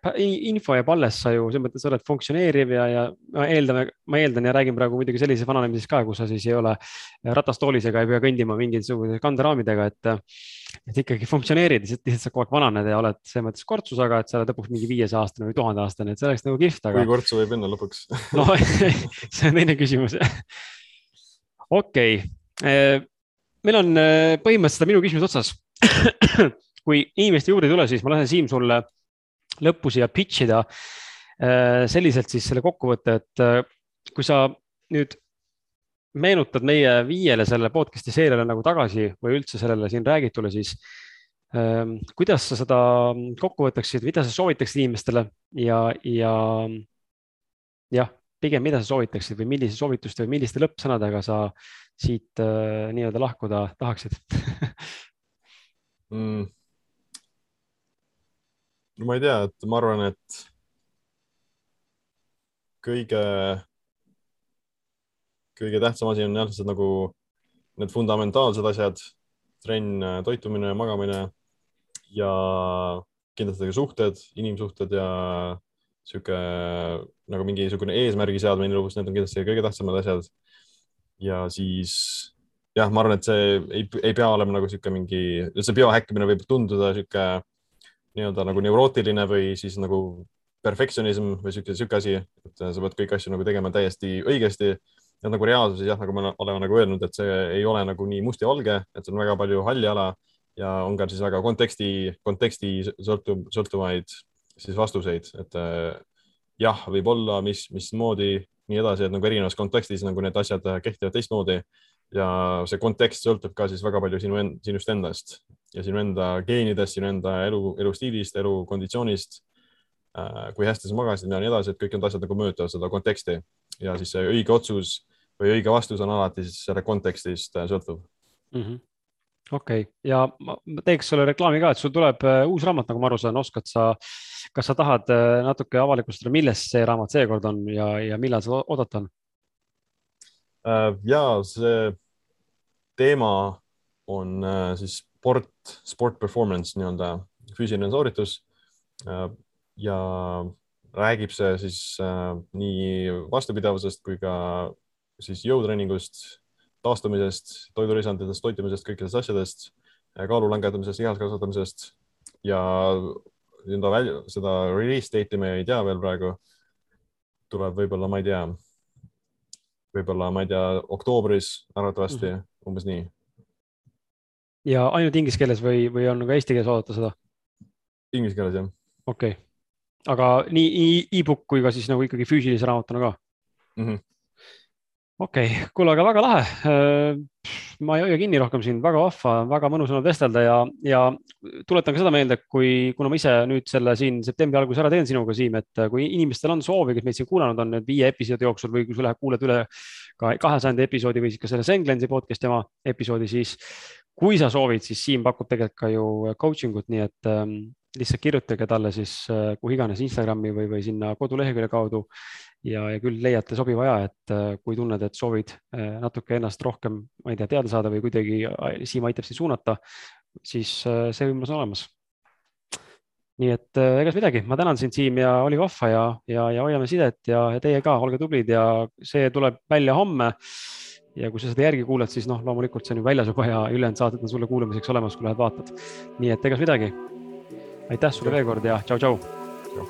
info jääb alles, sa ju selles mõttes oled funktsioneeriv ja, ja ma eeldan, ma eeldan ja räägin praegu muidugi sellises vananemises ka, kus sa siis ei ole ratastoolis ega ei pea kõndima mingisuguse kanderaamidega, et et ikkagi funktsioneerid, lihtsalt sa kogu aeg vananed ja oled selles mõttes kortsus, aga et sa oled lõpuks mingi viiesaja aastane või tuhande aastane, et see oleks nagu kihvt, aga. kui kortsu võib minna lõpuks no see on teine küsimus okei okay meil on äh, põhimõtteliselt minu küsimus otsas. kui inimeste juurde ei tule, siis ma lasen Siim sulle lõppu siia pitch ida äh, selliselt siis selle kokkuvõtte, et äh, kui sa nüüd meenutad meie viiele selle podcast'i seeriale nagu tagasi või üldse sellele siin räägitule, siis ähm, kuidas sa seda kokku võtaksid, mida sa soovitaksid inimestele ja, ja jah, pigem mida sa soovitaksid või millise soovituste või milliste lõppsõnadega sa siit äh, nii-öelda lahkuda tahaksid mm.? no ma ei tea, et ma arvan, et kõige, kõige tähtsam asi on jah, lihtsalt nagu need fundamentaalsed asjad, trenn, toitumine, magamine ja kindlasti ka suhted, inimsuhted ja sihuke nagu mingisugune eesmärgi seadmine elus, need on kindlasti kõige tähtsamad asjad ja siis jah, ma arvan, et see ei, ei pea olema nagu niisugune mingi, see biohäkkimine võib tunduda niisugune nii-öelda nagu neurootiline või siis nagu perfektsionism või niisugune, niisugune asi, et sa pead kõiki asju nagu tegema täiesti õigesti. ja nagu reaalsuses jah, nagu me oleme nagu öelnud, et see ei ole nagu nii must ja valge, et on väga palju halli ala ja on ka siis väga konteksti, konteksti sõltub, sõltuvaid siis vastuseid, et jah, võib-olla, mis, mismoodi nii edasi, et nagu erinevas kontekstis nagu need asjad kehtivad teistmoodi ja see kontekst sõltub ka siis väga palju sinu, sinust endast ja sinu enda geenidest, sinu enda elu, elustiilist, elukonditsioonist. Äh, kui hästi sa magasid ja nii edasi, et kõik need asjad nagu mõjutavad seda konteksti ja siis see õige otsus või õige vastus on alati siis selle kontekstist äh, sõltuv mm. -hmm okei okay., ja ma teeks sulle reklaami ka, et sul tuleb äh, uus raamat, nagu ma aru saan, oskad sa, kas sa tahad äh, natuke avalikustada, milles see raamat seekord on ja, ja millal seda oodata on? Äh, ja see teema on siis sport, sport performance nii-öelda füüsiline sooritus. ja räägib see siis nii vastupidavusest kui ka siis jõutreeningust taastumisest, toidulisanditest, toitumisest, kõikidest asjadest, kaalu langetamisest, lihas kasvatamisest ja enda välja, seda release date'i me ei tea veel praegu. tuleb võib-olla, ma ei tea, võib-olla, ma ei tea, oktoobris arvatavasti mm, -hmm. umbes nii. ja ainult inglise keeles või, või on ka eesti keeles oodata seda? Inglise keeles jah. okei okay., aga nii e-book kui ka siis nagu ikkagi füüsilise raamatuna ka mm? -hmm okei okay., kuule, aga väga lahe. Äh, ma ei hoia kinni rohkem sind, väga vahva, väga mõnus olnud vestelda ja, ja tuletan ka seda meelde, kui, kuna ma ise nüüd selle siin septembri alguses ära teen sinuga, Siim, et kui inimestel on soovi, kes meid siin kuulanud on nüüd viie episoodi jooksul või kui sa lähed, kuulad üle ka kahesajanda episoodi või siis ka selle Senglensi podcast'i oma episoodi, siis kui sa soovid, siis Siim pakub tegelikult ka ju coaching ut, nii et ähm, lihtsalt kirjutage talle siis äh, kuhu iganes Instagrami või, või sinna kodulehekülje kaudu ja, ja küll leiate sobiva aja, et äh, kui tunned, et soovid äh, natuke ennast rohkem, ma ei tea, teada saada või kuidagi äh, Siim aitab sind suunata, siis see võimalus on olemas. nii et egas midagi, ma tänan sind, Siim ja oli vahva ja, ja, ja hoiame sidet ja, ja teie ka, olge tublid ja see tuleb välja homme. Ja kui sa seda järgi kuulad, siis noh, loomulikult see on ju väljas juba ja ülejäänud saated on sulle kuulamiseks olemas, kui lähed vaatad. nii et egas midagi. aitäh sulle veel kord ja tšau-tšau. tšau.